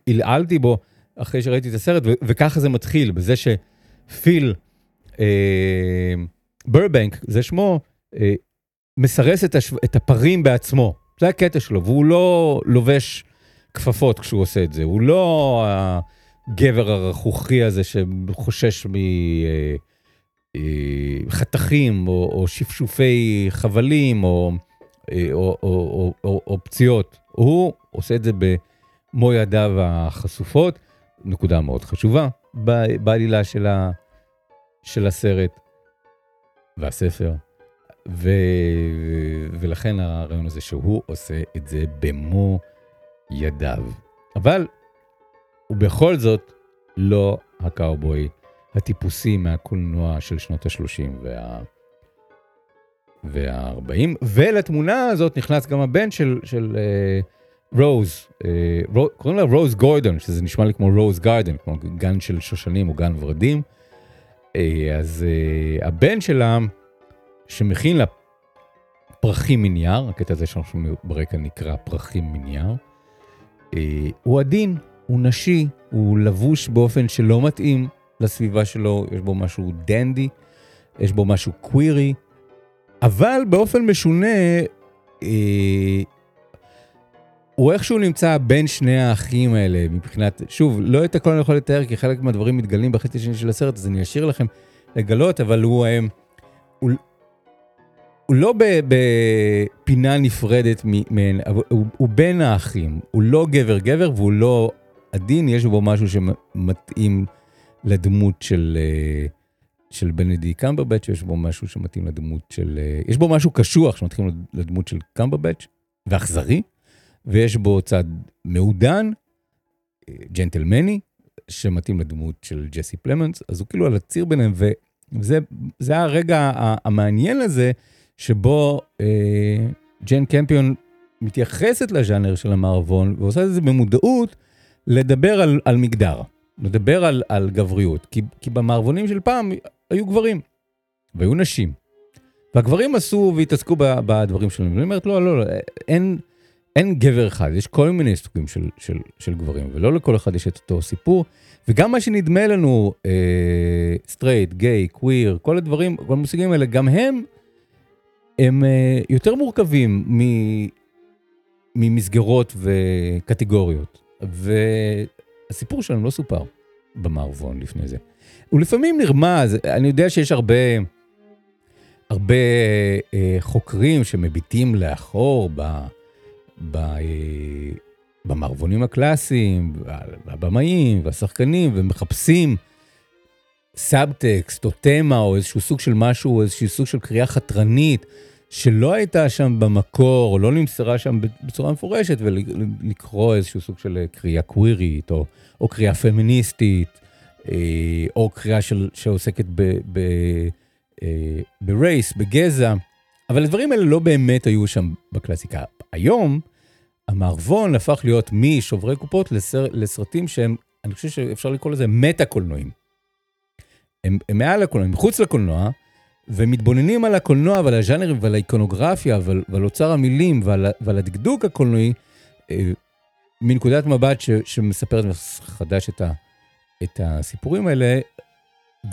עלעלתי בו אחרי שראיתי את הסרט, ו- וככה זה מתחיל, בזה שפיל אה, ברבנק, זה שמו, אה, מסרס את, הש... את הפרים בעצמו. זה הקטע שלו, והוא לא לובש כפפות כשהוא עושה את זה, הוא לא הגבר הרכוכי הזה שחושש מחתכים אה, או, או שפשופי חבלים או, אה, או, או, או, או, או פציעות. הוא עושה את זה במו ידיו החשופות, נקודה מאוד חשובה בעלילה של, ה, של הסרט והספר. ו... ולכן הרעיון הזה שהוא עושה את זה במו ידיו. אבל הוא בכל זאת לא הקאובוי הטיפוסי מהקולנוע של שנות ה-30 וה... וה-40, ולתמונה הזאת נכנס גם הבן של, של uh, רוז, uh, רו, קוראים לה רוז גורדון, שזה נשמע לי כמו רוז גארדן, כמו גן של שושנים או גן ורדים. Uh, אז uh, הבן שלה, שמכין לה פרחים מנייר, הקטע הזה שאנחנו שומעים ברקע נקרא פרחים מנייר, uh, הוא עדין, הוא נשי, הוא לבוש באופן שלא מתאים לסביבה שלו, יש בו משהו דנדי, יש בו משהו קווירי, אבל באופן משונה, אה, הוא איכשהו נמצא בין שני האחים האלה מבחינת, שוב, לא את הכל אני יכול לתאר כי חלק מהדברים מתגלים בחצי השני של הסרט, אז אני אשאיר לכם לגלות, אבל הוא, אה, הוא, הוא לא בפינה נפרדת מהן, הוא, הוא, בין האחים, הוא לא גבר-גבר והוא לא עדין, יש בו משהו שמתאים לדמות של... אה, של בנדי קמברבץ', יש בו משהו שמתאים לדמות של... אה, יש בו משהו קשוח שמתאים לדמות של קמברבץ', ואכזרי, ויש בו צד מעודן, אה, ג'נטלמני, שמתאים לדמות של ג'סי פלמנס, אז הוא כאילו על הציר ביניהם, וזה הרגע המעניין הזה, שבו אה, ג'ן קמפיון מתייחסת לז'אנר של המערבון ועושה את זה במודעות, לדבר על, על מגדר, לדבר על, על גבריות. כי, כי במערבונים של פעם היו גברים והיו נשים. והגברים עשו והתעסקו בדברים שלהם. ואני אומרת, לא, לא, לא, אין, אין גבר אחד, יש כל מיני סוגים של, של, של גברים, ולא לכל אחד יש את אותו סיפור. וגם מה שנדמה לנו, סטרייט, גיי, קוויר, כל הדברים, כל המושגים האלה, גם הם, הם אה, יותר מורכבים ממסגרות וקטגוריות. והסיפור שלנו לא סופר במערבון לפני זה. הוא לפעמים נרמז, אני יודע שיש הרבה, הרבה אה, חוקרים שמביטים לאחור ב, ב, אה, במערבונים הקלאסיים, והבמאים והשחקנים, ומחפשים סאבטקסט או תמה או איזשהו סוג של משהו, איזשהו סוג של קריאה חתרנית, שלא הייתה שם במקור, או לא נמסרה שם בצורה מפורשת, ולקרוא איזשהו סוג של קריאה קווירית, או, או קריאה פמיניסטית, אה, או קריאה של, שעוסקת ב, ב, אה, ברייס, בגזע, אבל הדברים האלה לא באמת היו שם בקלאסיקה. היום, המערבון הפך להיות משוברי קופות לסר, לסרטים שהם, אני חושב שאפשר לקרוא לזה מטה-קולנועים. הם, הם מעל הקולנוע, מחוץ לקולנוע, ומתבוננים על הקולנוע ועל הז'אנרים ועל האיקונוגרפיה ועל, ועל אוצר המילים ועל, ועל הדקדוק הקולנועי, אה, מנקודת מבט ש, שמספרת מחדש את, ה, את הסיפורים האלה,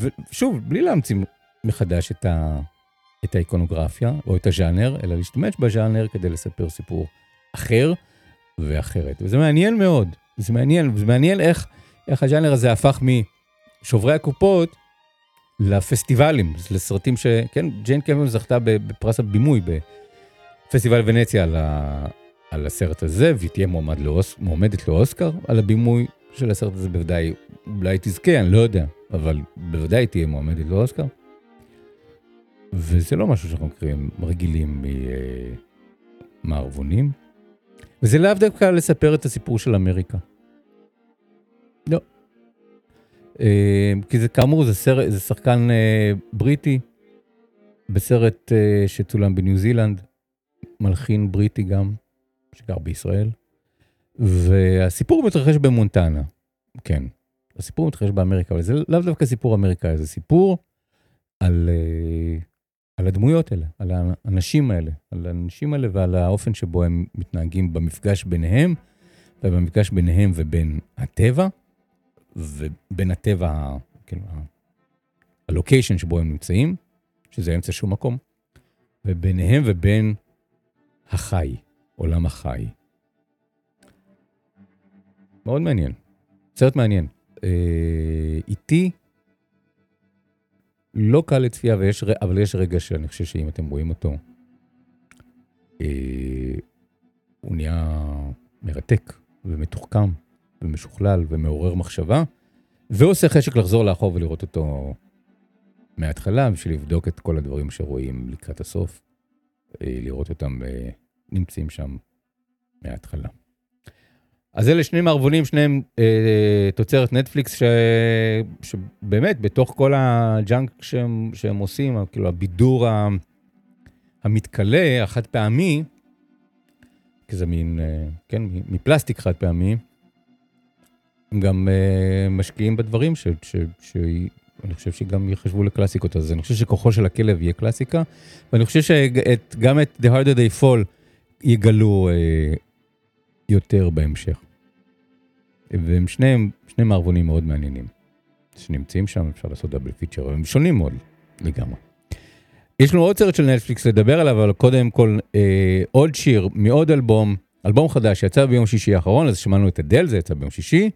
ושוב, בלי להמציא מחדש את, ה, את האיקונוגרפיה או את הז'אנר, אלא להשתמש בז'אנר כדי לספר סיפור אחר ואחרת. וזה מעניין מאוד, זה מעניין, זה מעניין איך, איך הז'אנר הזה הפך משוברי הקופות לפסטיבלים, לסרטים ש... כן, ג'יין קמפיון זכתה בפרס הבימוי בפסטיבל ונציה על, ה... על הסרט הזה, והיא תהיה מועמד לאוס... מועמדת לאוסקר על הבימוי של הסרט הזה, בוודאי, אולי תזכה, אני לא יודע, אבל בוודאי תהיה מועמדת לאוסקר. וזה לא משהו שאנחנו מכירים, רגילים ממערבונים. וזה לאו דווקא לספר את הסיפור של אמריקה. לא. אה, כי זה כאמור, זה, סרט, זה שחקן אה, בריטי, בסרט אה, שצולם בניו זילנד, מלחין בריטי גם, שגר בישראל. והסיפור מתרחש במונטנה, כן. הסיפור מתרחש באמריקה, אבל זה לאו דווקא סיפור אמריקאי, זה סיפור על, על הדמויות האלה, על האנשים האלה, על האנשים האלה ועל האופן שבו הם מתנהגים במפגש ביניהם, ובמפגש ביניהם ובין הטבע, ובין הטבע, כאילו, הלוקיישן שבו הם נמצאים, שזה אמצע שום מקום, וביניהם ובין החי, עולם החי. מאוד מעניין, סרט מעניין. אה, איטי, לא קל לצפייה, ויש, אבל יש רגע שאני חושב שאם אתם רואים אותו, אה, הוא נהיה מרתק ומתוחכם ומשוכלל ומעורר מחשבה, ועושה חשק לחזור לאחור ולראות אותו מההתחלה, בשביל לבדוק את כל הדברים שרואים לקראת הסוף, אה, לראות אותם אה, נמצאים שם מההתחלה. אז אלה שני מערבונים, שניהם אה, תוצרת נטפליקס, ש... שבאמת, בתוך כל הג'אנק שהם, שהם עושים, כאילו הבידור. המתכלה, החד פעמי, כי זה מין, אה, כן, מפלסטיק חד פעמי, הם גם אה, משקיעים בדברים ש... ש... ש... אני חושב שגם יחשבו לקלאסיקות, אז אני חושב שכוחו של הכלב יהיה קלאסיקה, ואני חושב שגם את The Harder They Fall יגלו אה, יותר בהמשך. והם שניהם, שני מערבונים מאוד מעניינים, שנמצאים שם, אפשר לעשות דאבל פיצ'ר, הם שונים מאוד לגמרי. יש לנו עוד סרט של נטפליקס לדבר עליו, אבל קודם כל אה, עוד שיר מעוד אלבום, אלבום חדש שיצא ביום שישי האחרון, אז שמענו את אדל, זה יצא ביום שישי,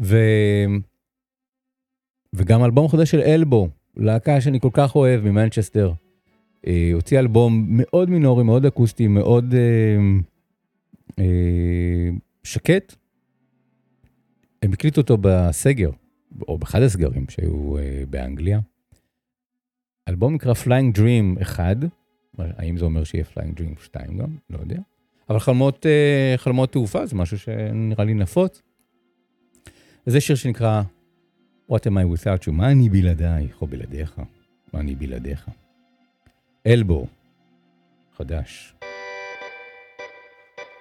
ו... וגם אלבום חדש של Elbow, להקה שאני כל כך אוהב ממנצ'סטר. אה, הוציא אלבום מאוד מינורי, מאוד אקוסטי, מאוד אה, אה, שקט. הם הקליטו אותו בסגר, או באחד הסגרים שהיו אה, באנגליה. אלבום נקרא Flying Dream 1, האם זה אומר שיהיה Flying Dream 2 גם? לא יודע. אבל חלומות, אה, חלומות תעופה זה משהו שנראה לי נפוץ. וזה שיר שנקרא What am I without you? מה אני בלעדייך או בלעדיך? מה אני בלעדיך? אלבו, חדש.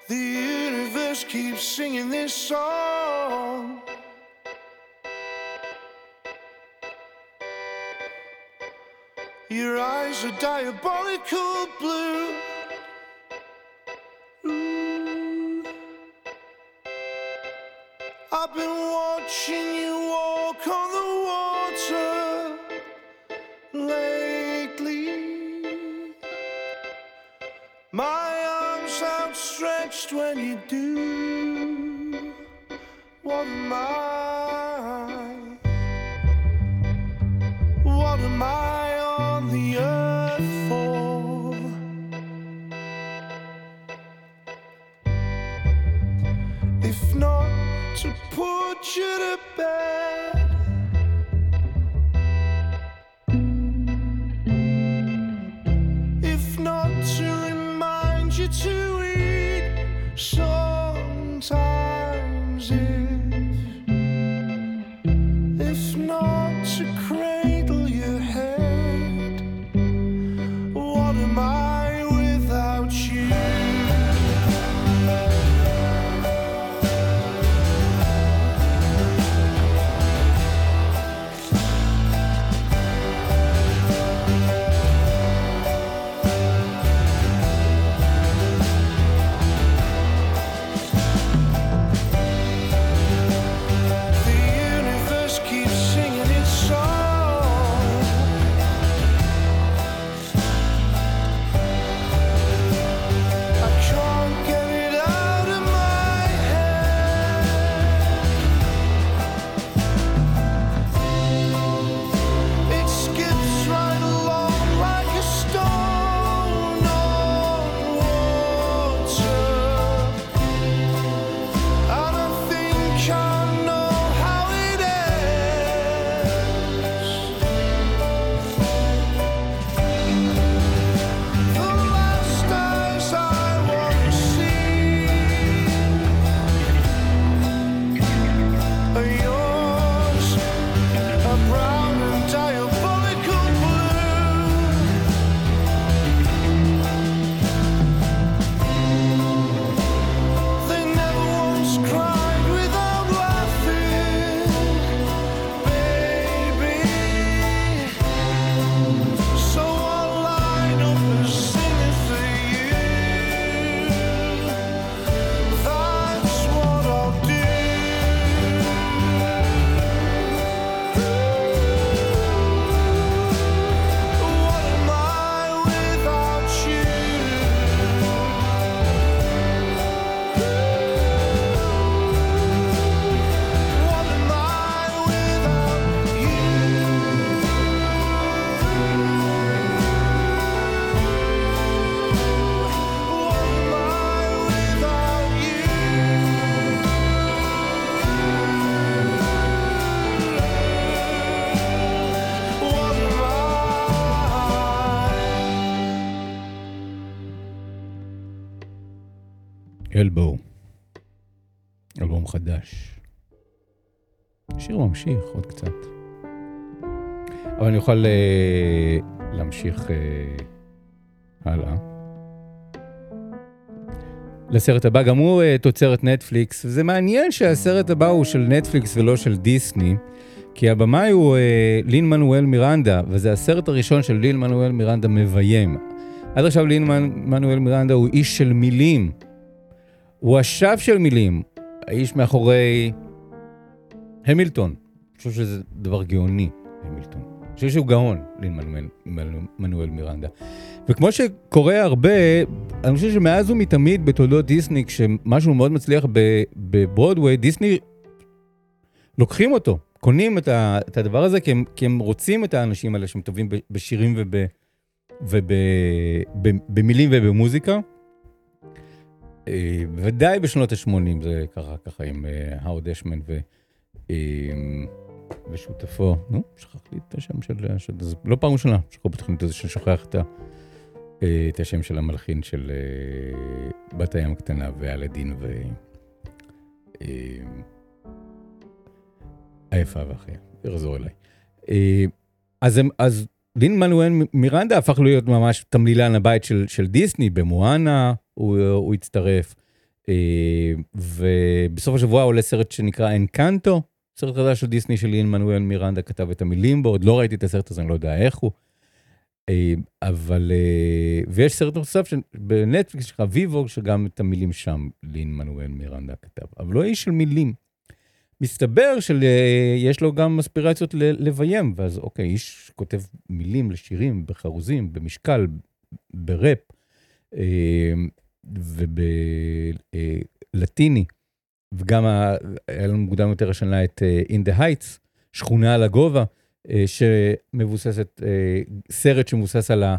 The universe keeps singing this song. Your eyes are diabolical blue. Watching you walk on the water lately. My arms outstretched when you do. What am? You to חדש. השיר ממשיך עוד קצת. אבל אני אוכל אה, להמשיך אה, הלאה. לסרט הבא, גם הוא אה, תוצרת נטפליקס, וזה מעניין שהסרט הבא הוא של נטפליקס ולא של דיסני, כי הבמאי הוא אה, לין מנואל מירנדה, וזה הסרט הראשון של לין מנואל מירנדה מביים. עד עכשיו לין מנואל מירנדה הוא איש של מילים. הוא השף של מילים, האיש מאחורי המילטון. אני חושב שזה דבר גאוני, המילטון. אני חושב שהוא גאון, לין מנואל, מירנדה. וכמו שקורה הרבה, אני חושב שמאז ומתמיד בתולדות דיסני, כשמשהו מאוד מצליח בברודוויי, דיסני לוקחים אותו, קונים את הדבר הזה, כי הם, כי הם רוצים את האנשים האלה שהם טובים בשירים ובמילים ובמוזיקה. בוודאי בשנות ה-80 זה קרה ככה עם האוד אשמן ו, ושותפו, נו, שכחתי את השם של, זה לא פעם ראשונה שקורה בתוכנית הזו ששוכח את, את השם של המלחין של בת הים הקטנה ואלאדין ו... היפה והחיה, יחזור אליי. אז, הם, אז לין מנואל מירנדה הפך להיות ממש תמלילן הבית של, של דיסני, במואנה הוא, הוא הצטרף. אה, ובסוף השבוע עולה סרט שנקרא אנקנטו, סרט חדש של דיסני של לין מנואל מירנדה כתב את המילים בו, עוד לא ראיתי את הסרט הזה, אני לא יודע איך הוא. אה, אבל, אה, ויש סרט נוסף בנטפליקס שלך, ויבו, שגם את המילים שם לין מנואל מירנדה כתב, אבל לא איש של מילים. מסתבר שיש לו גם אספירציות לביים, ואז אוקיי, איש כותב מילים לשירים, בחרוזים, במשקל, בראפ, אה, ובלטיני, וגם ה- היה לנו מוקדם יותר השנה את אה, In the Heights, שכונה על הגובה, אה, שמבוססת, אה, סרט שמבוסס על, אה,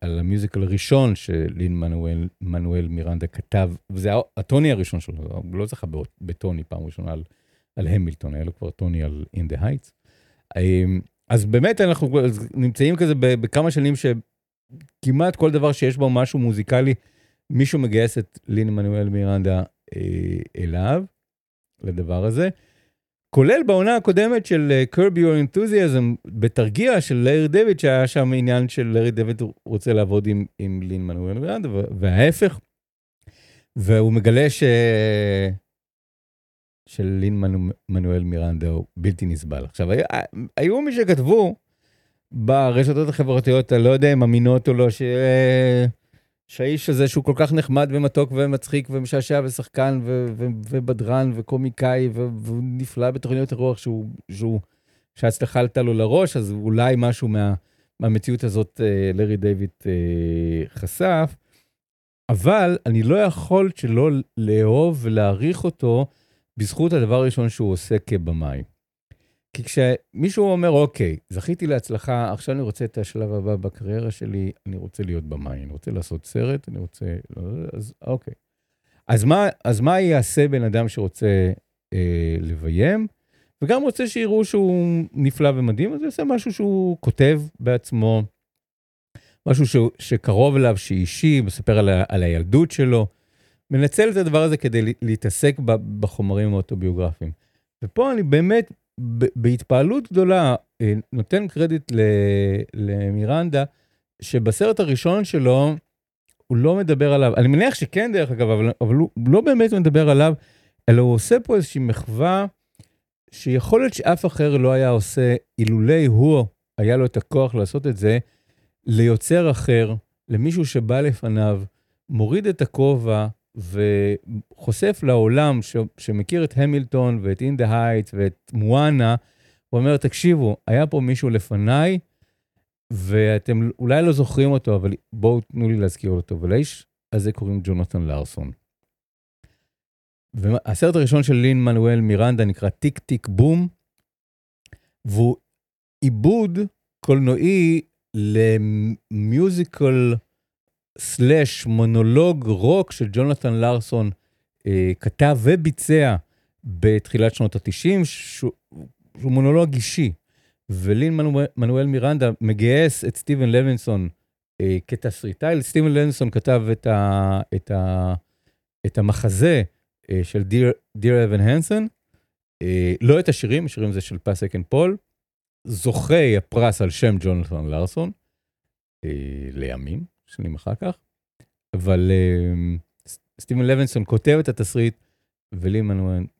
על המיוזיקל הראשון שלין מנואל, מנואל מירנדה כתב, וזה הטוני הראשון שלו, הוא לא זכה בטוני פעם ראשונה על, על המילטון, היה לו כבר טוני על In the Heights. אה, אז באמת אנחנו נמצאים כזה בכמה שנים שכמעט כל דבר שיש בו משהו מוזיקלי, מישהו מגייס את לין מנואל מירנדה אה, אליו, לדבר הזה. כולל בעונה הקודמת של אה, Curb Your Enthusiasm, בתרגיע של לארי דויד, שהיה שם עניין של לארי דויד רוצה לעבוד עם, עם לין מנואל מירנדה, וההפך. והוא מגלה ש... של לין מנו- מנואל מירנדה הוא בלתי נסבל. עכשיו, היו, היו מי שכתבו ברשתות החברתיות, אני לא יודע אם אמינות או לא, ש... שהאיש הזה שהוא כל כך נחמד ומתוק ומצחיק ומשעשע ושחקן ו- ו- ובדרן וקומיקאי ו- והוא נפלא בתוכניות הרוח שהוא, שהוא, שההצלחה עלתה לו לראש, אז אולי משהו מה, מהמציאות הזאת אה, לארי דיוויד אה, חשף, אבל אני לא יכול שלא לאהוב ולהעריך אותו בזכות הדבר הראשון שהוא עושה כבמאי. כי כשמישהו אומר, אוקיי, זכיתי להצלחה, עכשיו אני רוצה את השלב הבא בקריירה שלי, אני רוצה להיות במאי, אני רוצה לעשות סרט, אני רוצה... אז אוקיי. אז מה, אז מה יעשה בן אדם שרוצה אה, לביים, וגם רוצה שיראו שהוא נפלא ומדהים, אז הוא יעשה משהו שהוא כותב בעצמו, משהו ש, שקרוב אליו, שאישי, מספר על, על הילדות שלו, מנצל את הדבר הזה כדי להתעסק בחומרים האוטוביוגרפיים. ופה אני באמת בהתפעלות גדולה אה, נותן קרדיט למירנדה, שבסרט הראשון שלו, הוא לא מדבר עליו, אני מניח שכן דרך אגב, אבל, אבל הוא לא באמת מדבר עליו, אלא הוא עושה פה איזושהי מחווה, שיכול להיות שאף אחר לא היה עושה, אילולי הוא היה לו את הכוח לעשות את זה, ליוצר אחר, למישהו שבא לפניו, מוריד את הכובע וחושף לעולם ש, שמכיר את המילטון ואת In the Heights ואת מואנה, הוא אומר, תקשיבו, היה פה מישהו לפניי, ואתם אולי לא זוכרים אותו, אבל בואו תנו לי להזכיר אותו. ולאיש הזה קוראים ג'ונתן לארסון. והסרט הראשון של לין מנואל מירנדה נקרא Tick Tick Boom, והוא עיבוד קולנועי ל musical slash מונולוג רוק שג'ונתן לארסון אה, כתב וביצע בתחילת שנות ה-90, שהוא, מונולוג אישי. ולין מנואל, מנואל מירנדה מגייס את סטיבן לוינסון אה, כתסריטאי. סטיבן לוינסון כתב את, ה, את, ה, את המחזה אה, של Dear, Dear Evan Hansen, אה, לא את השירים, השירים זה של Pasek and Paul, זוכי הפרס על שם ג'ונתן לארסון, אה, לימים, שנים אחר כך, אבל אה, ס- סטיבן לוינסון כותב את התסריט, ולין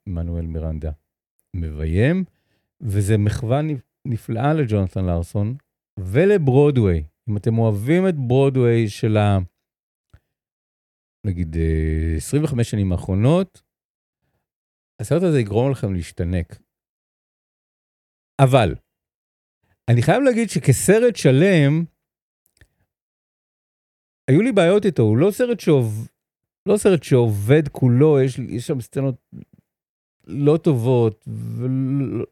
מנואל, מירנדה מביים, וזה מחווה נפ- נפלאה לג'ונתן לארסון ולברודוויי. אם אתם אוהבים את ברודוויי של ה... נגיד אה, 25 שנים האחרונות, הסרט הזה יגרום לכם להשתנק. אבל, אני חייב להגיד שכסרט שלם, היו לי בעיות איתו, הוא לא סרט שעובד, לא סרט שעובד כולו, יש, יש שם סצנות לא טובות, ולא...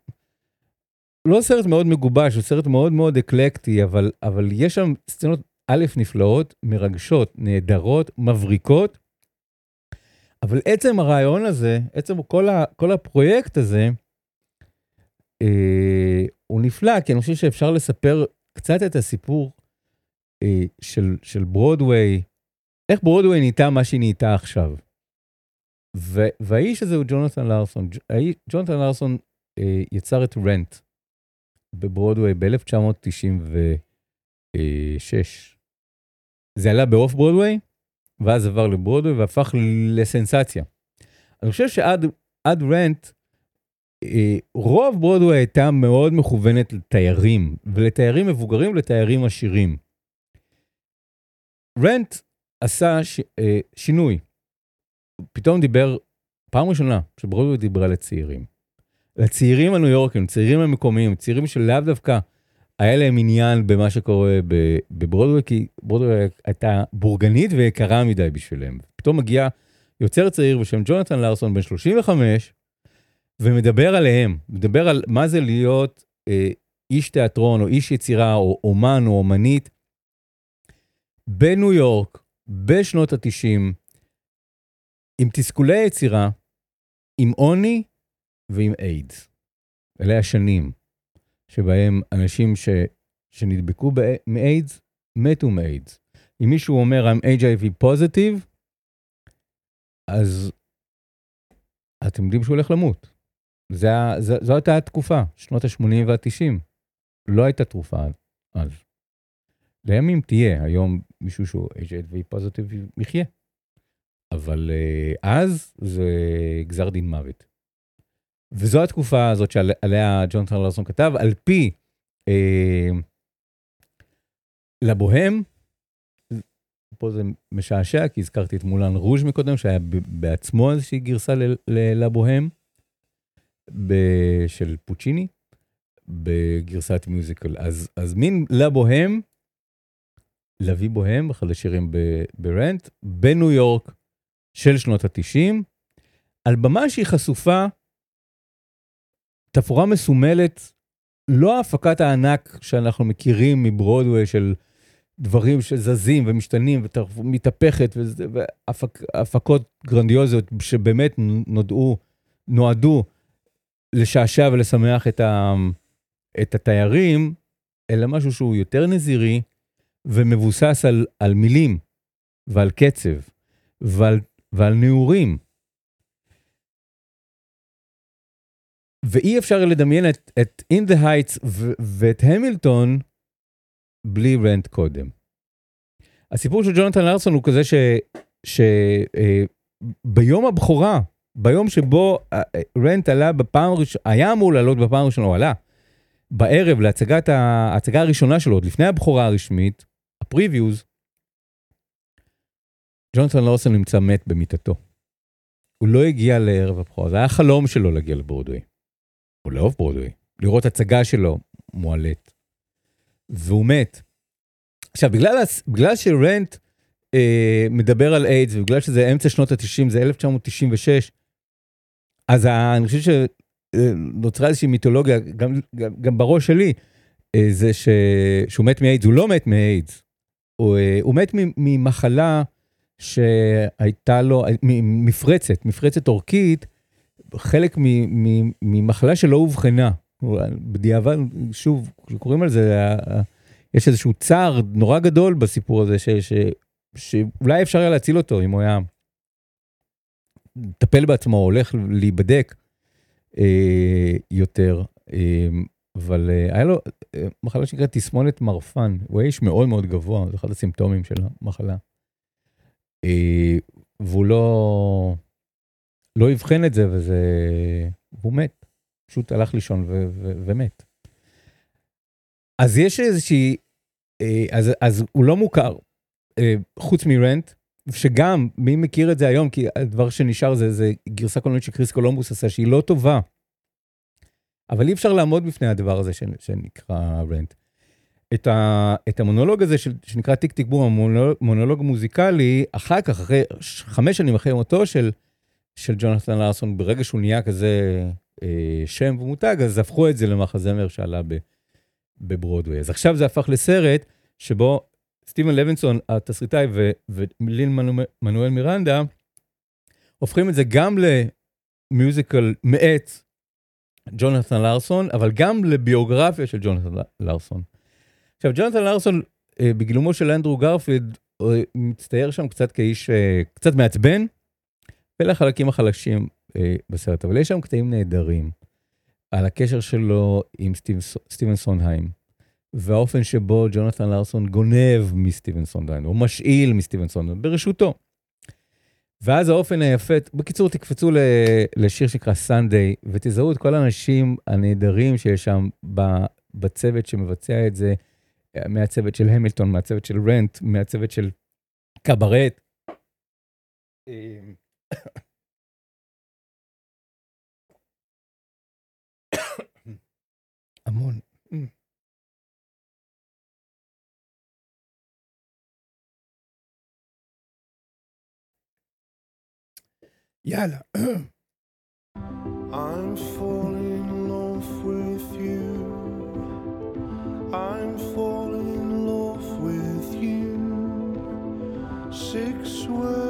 לא סרט מאוד מגובש, הוא סרט מאוד מאוד אקלקטי, אבל, אבל יש שם סצנות א' נפלאות, מרגשות, נהדרות, מבריקות, אבל עצם הרעיון הזה, עצם כל, ה, כל הפרויקט הזה, אה, הוא נפלא, כי אני חושב שאפשר לספר קצת את הסיפור של, של ברודוויי, איך ברודוויי נהייתה מה שהיא נהייתה עכשיו. ו, והאיש הזה הוא ג'ונתן לארסון. ג'ונתן לארסון אה, יצר את רנט בברודוויי ב-1996. זה עלה באוף ברודוויי, ואז עבר לברודווי והפך לסנסציה. אני חושב שעד עד רנט, אה, רוב ברודווי הייתה מאוד מכוונת לתיירים, ולתיירים מבוגרים ולתיירים עשירים. רנט עשה ש, אה, שינוי. פתאום דיבר, פעם ראשונה שברודווי דיברה לצעירים. לצעירים הניו יורקים, צעירים המקומיים, צעירים שלאו דווקא היה להם עניין במה שקורה בברודווי, כי ברודווי הייתה בורגנית ויקרה מדי בשבילם. פתאום מגיע יוצר צעיר בשם ג'ונתן לארסון, בן 35, ומדבר עליהם, מדבר על מה זה להיות אה, איש תיאטרון, או איש יצירה, או אומן, או אומנית, בניו יורק, בשנות ה-90, עם תסכולי יצירה, עם עוני ועם איידס. אלה השנים שבהם אנשים ש, שנדבקו בא- מאיידס, מתו מאיידס. אם מישהו אומר, I'm HIV positive, אז אתם יודעים שהוא הולך למות. זה, זה, זו הייתה התקופה, שנות ה-80 וה-90. לא הייתה תרופה אז. לימים תהיה, היום מישהו שהוא HIV פוזיטיב יחיה. אבל uh, אז זה גזר דין מוות. וזו התקופה הזאת שעליה ג'ונתן לרסון כתב, על פי אה, לבוהם, פה זה משעשע, כי הזכרתי את מולן רוז' מקודם, שהיה בעצמו איזושהי גרסה ללבוהם, של פוצ'יני, בגרסת מיוזיקל. אז, אז מין לבוהם, לוי בוהם, אחד השירים ברנט, בניו יורק של שנות ה-90, על במה שהיא חשופה, תפאורה מסומלת, לא הפקת הענק שאנחנו מכירים מברודווי של דברים שזזים ומשתנים ומתהפכת, והפקות גרנדיוזיות שבאמת נודעו, נועדו לשעשע ולשמח את, ה, את התיירים, אלא משהו שהוא יותר נזירי ומבוסס על, על מילים ועל קצב ועל, ועל נעורים. ואי אפשר לדמיין את, את In the Heights ו- ואת המילטון בלי רנט קודם. הסיפור של ג'ונתן לארסון הוא כזה שביום הבכורה, ביום שבו אה, אה, רנט עלה בפעם הראשונה, היה אמור לעלות בפעם הראשונה, הוא עלה, בערב להצגת ההצגה הראשונה שלו, עוד לפני הבכורה הרשמית, הפריוויוז, ג'ונתן לארסון נמצא מת במיטתו. הוא לא הגיע לערב הבכורה, זה היה חלום שלו להגיע לברודווי. הוא לאהוב ברודווי, לראות הצגה שלו מועלית. והוא מת. עכשיו, בגלל, בגלל שרנט אה, מדבר על איידס, ובגלל שזה אמצע שנות ה-90, זה 1996, אז ה, אני חושב שנוצרה איזושהי מיתולוגיה, גם, גם, גם בראש שלי, אה, זה ש, שהוא מת מאיידס, הוא לא מת מאיידס. הוא, אה, הוא מת ממחלה שהייתה לו, מ- מפרצת, מפרצת אורכית, חלק ממחלה שלא אובחנה. בדיעבד, שוב, כשקוראים על זה, ה- ה- יש איזשהו צער נורא גדול בסיפור הזה, ש, ש, שאולי אפשר היה להציל אותו אם הוא היה מטפל בעצמו, הולך להיבדק אה, יותר. אה, אבל אה, היה לו אה, מחלה שנקראת תסמונת מרפן, הוא היה איש מאוד מאוד גבוה, זה אחד הסימפטומים של המחלה. אה, והוא לא, לא אבחנו את זה, וזה, והוא מת. פשוט הלך לישון ו- ו- ומת. אז יש איזושהי, אז, אז הוא לא מוכר, חוץ מ Rent, שגם, מי מכיר את זה היום, כי הדבר שנשאר זה, זה גרסה קולנועית שקריס קולומבוס עשה, שהיא לא טובה. אבל אי אפשר לעמוד בפני הדבר הזה שנקרא Rent. את, ה, את המונולוג הזה של, שנקרא Tick Tick Boom, המונולוג מונולוג מוזיקלי, אחר כך, אחרי, חמש שנים אחרי מותו של, של ג'ונתן לארסון, ברגע שהוא נהיה כזה אה, שם ומותג, אז הפכו את זה למחזמר שעלה בברודווי. אז עכשיו זה הפך לסרט שבו סטיבן לוינסון, התסריטאי, ו- ולין מנו- מנואל מירנדה, הופכים את זה גם למיוזיקל מאת ג'ונתן לארסון, אבל גם לביוגרפיה של ג'ונתן לארסון. עכשיו, ג'ונתן לארסון, אה, בגילומו של אנדרו גרפילד, אה, מצטייר שם קצת כאיש אה, קצת מעצבן, ואלה החלקים החלשים בסרט, אבל יש שם קטעים נהדרים על הקשר שלו עם סטיב, סטיבן סונהיים, והאופן שבו ג'ונתן לארסון גונב מסטיבן סונהיים, או משאיל מסטיבן סונהיים, ברשותו. ואז האופן היפה, בקיצור, תקפצו ל- לשיר שנקרא סנדיי, ותזהו את כל האנשים הנהדרים שיש שם בצוות שמבצע את זה, מהצוות של המילטון, מהצוות של רנט, מהצוות של קברט. אמ, המון. יאללה. I'm falling in love with you. I'm falling in love with you. Six words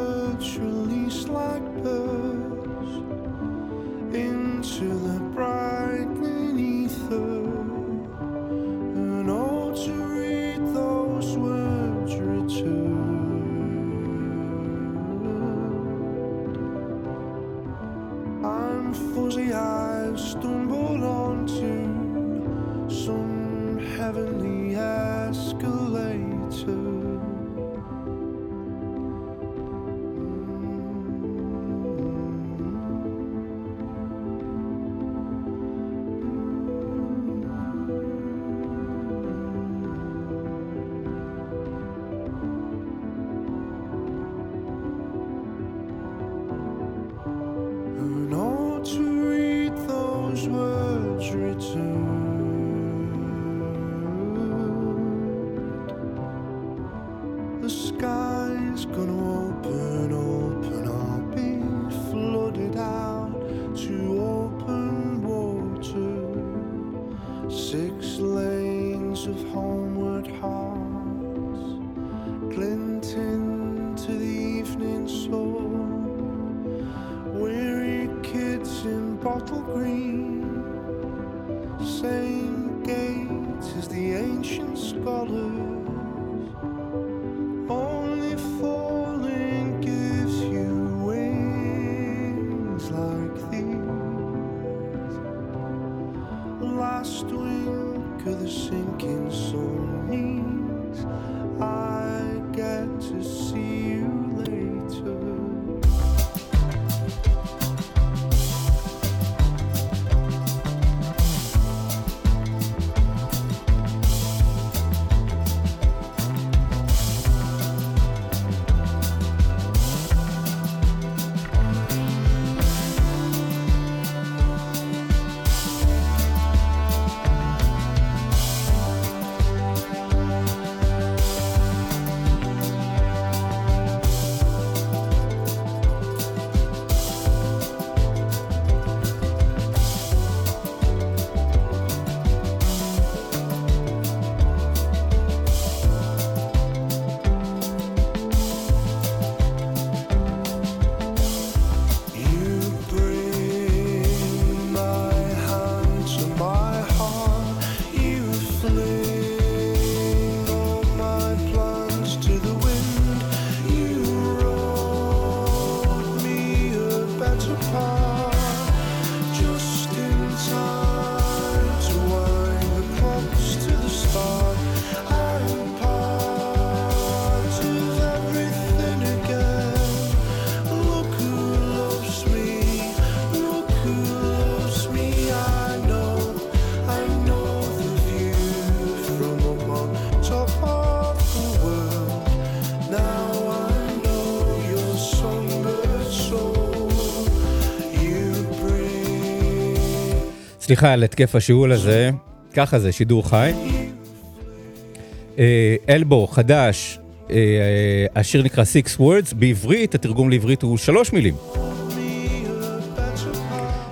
סליחה על התקף השיעול הזה, ככה זה, שידור חי. אה, Elbow, חדש, אה, אה, השיר נקרא Six Words, בעברית, התרגום לעברית הוא שלוש מילים.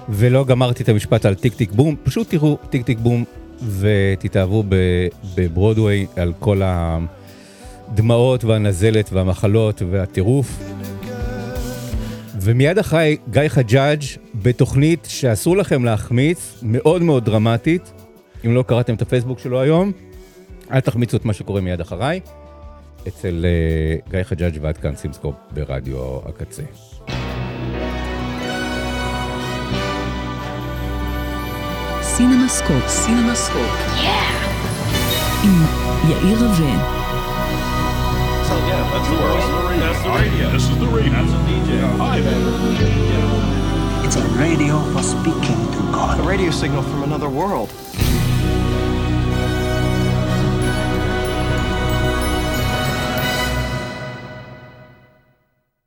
ולא גמרתי את המשפט על Tick Tick Boom, פשוט תראו Tick Tick Boom ותתאהבו בברודוויי על כל הדמעות והנזלת והמחלות והטירוף. ומיד אחריי גיא חג'אג' בתוכנית שאסור לכם להחמיץ, מאוד מאוד דרמטית. אם לא קראתם את הפייסבוק שלו היום, אל תחמיצו את מה שקורה מיד אחריי. אצל אה, גיא חג'אג' ועד כאן סינמסקופ ברדיו הקצה. סינמסקופ, סינמסקופ. עם יאיר רווה. So, yeah, that's the world. That's the radio. This is the radio. That's a DJ. Hi there. A radio for speaking to God. A radio signal from another world.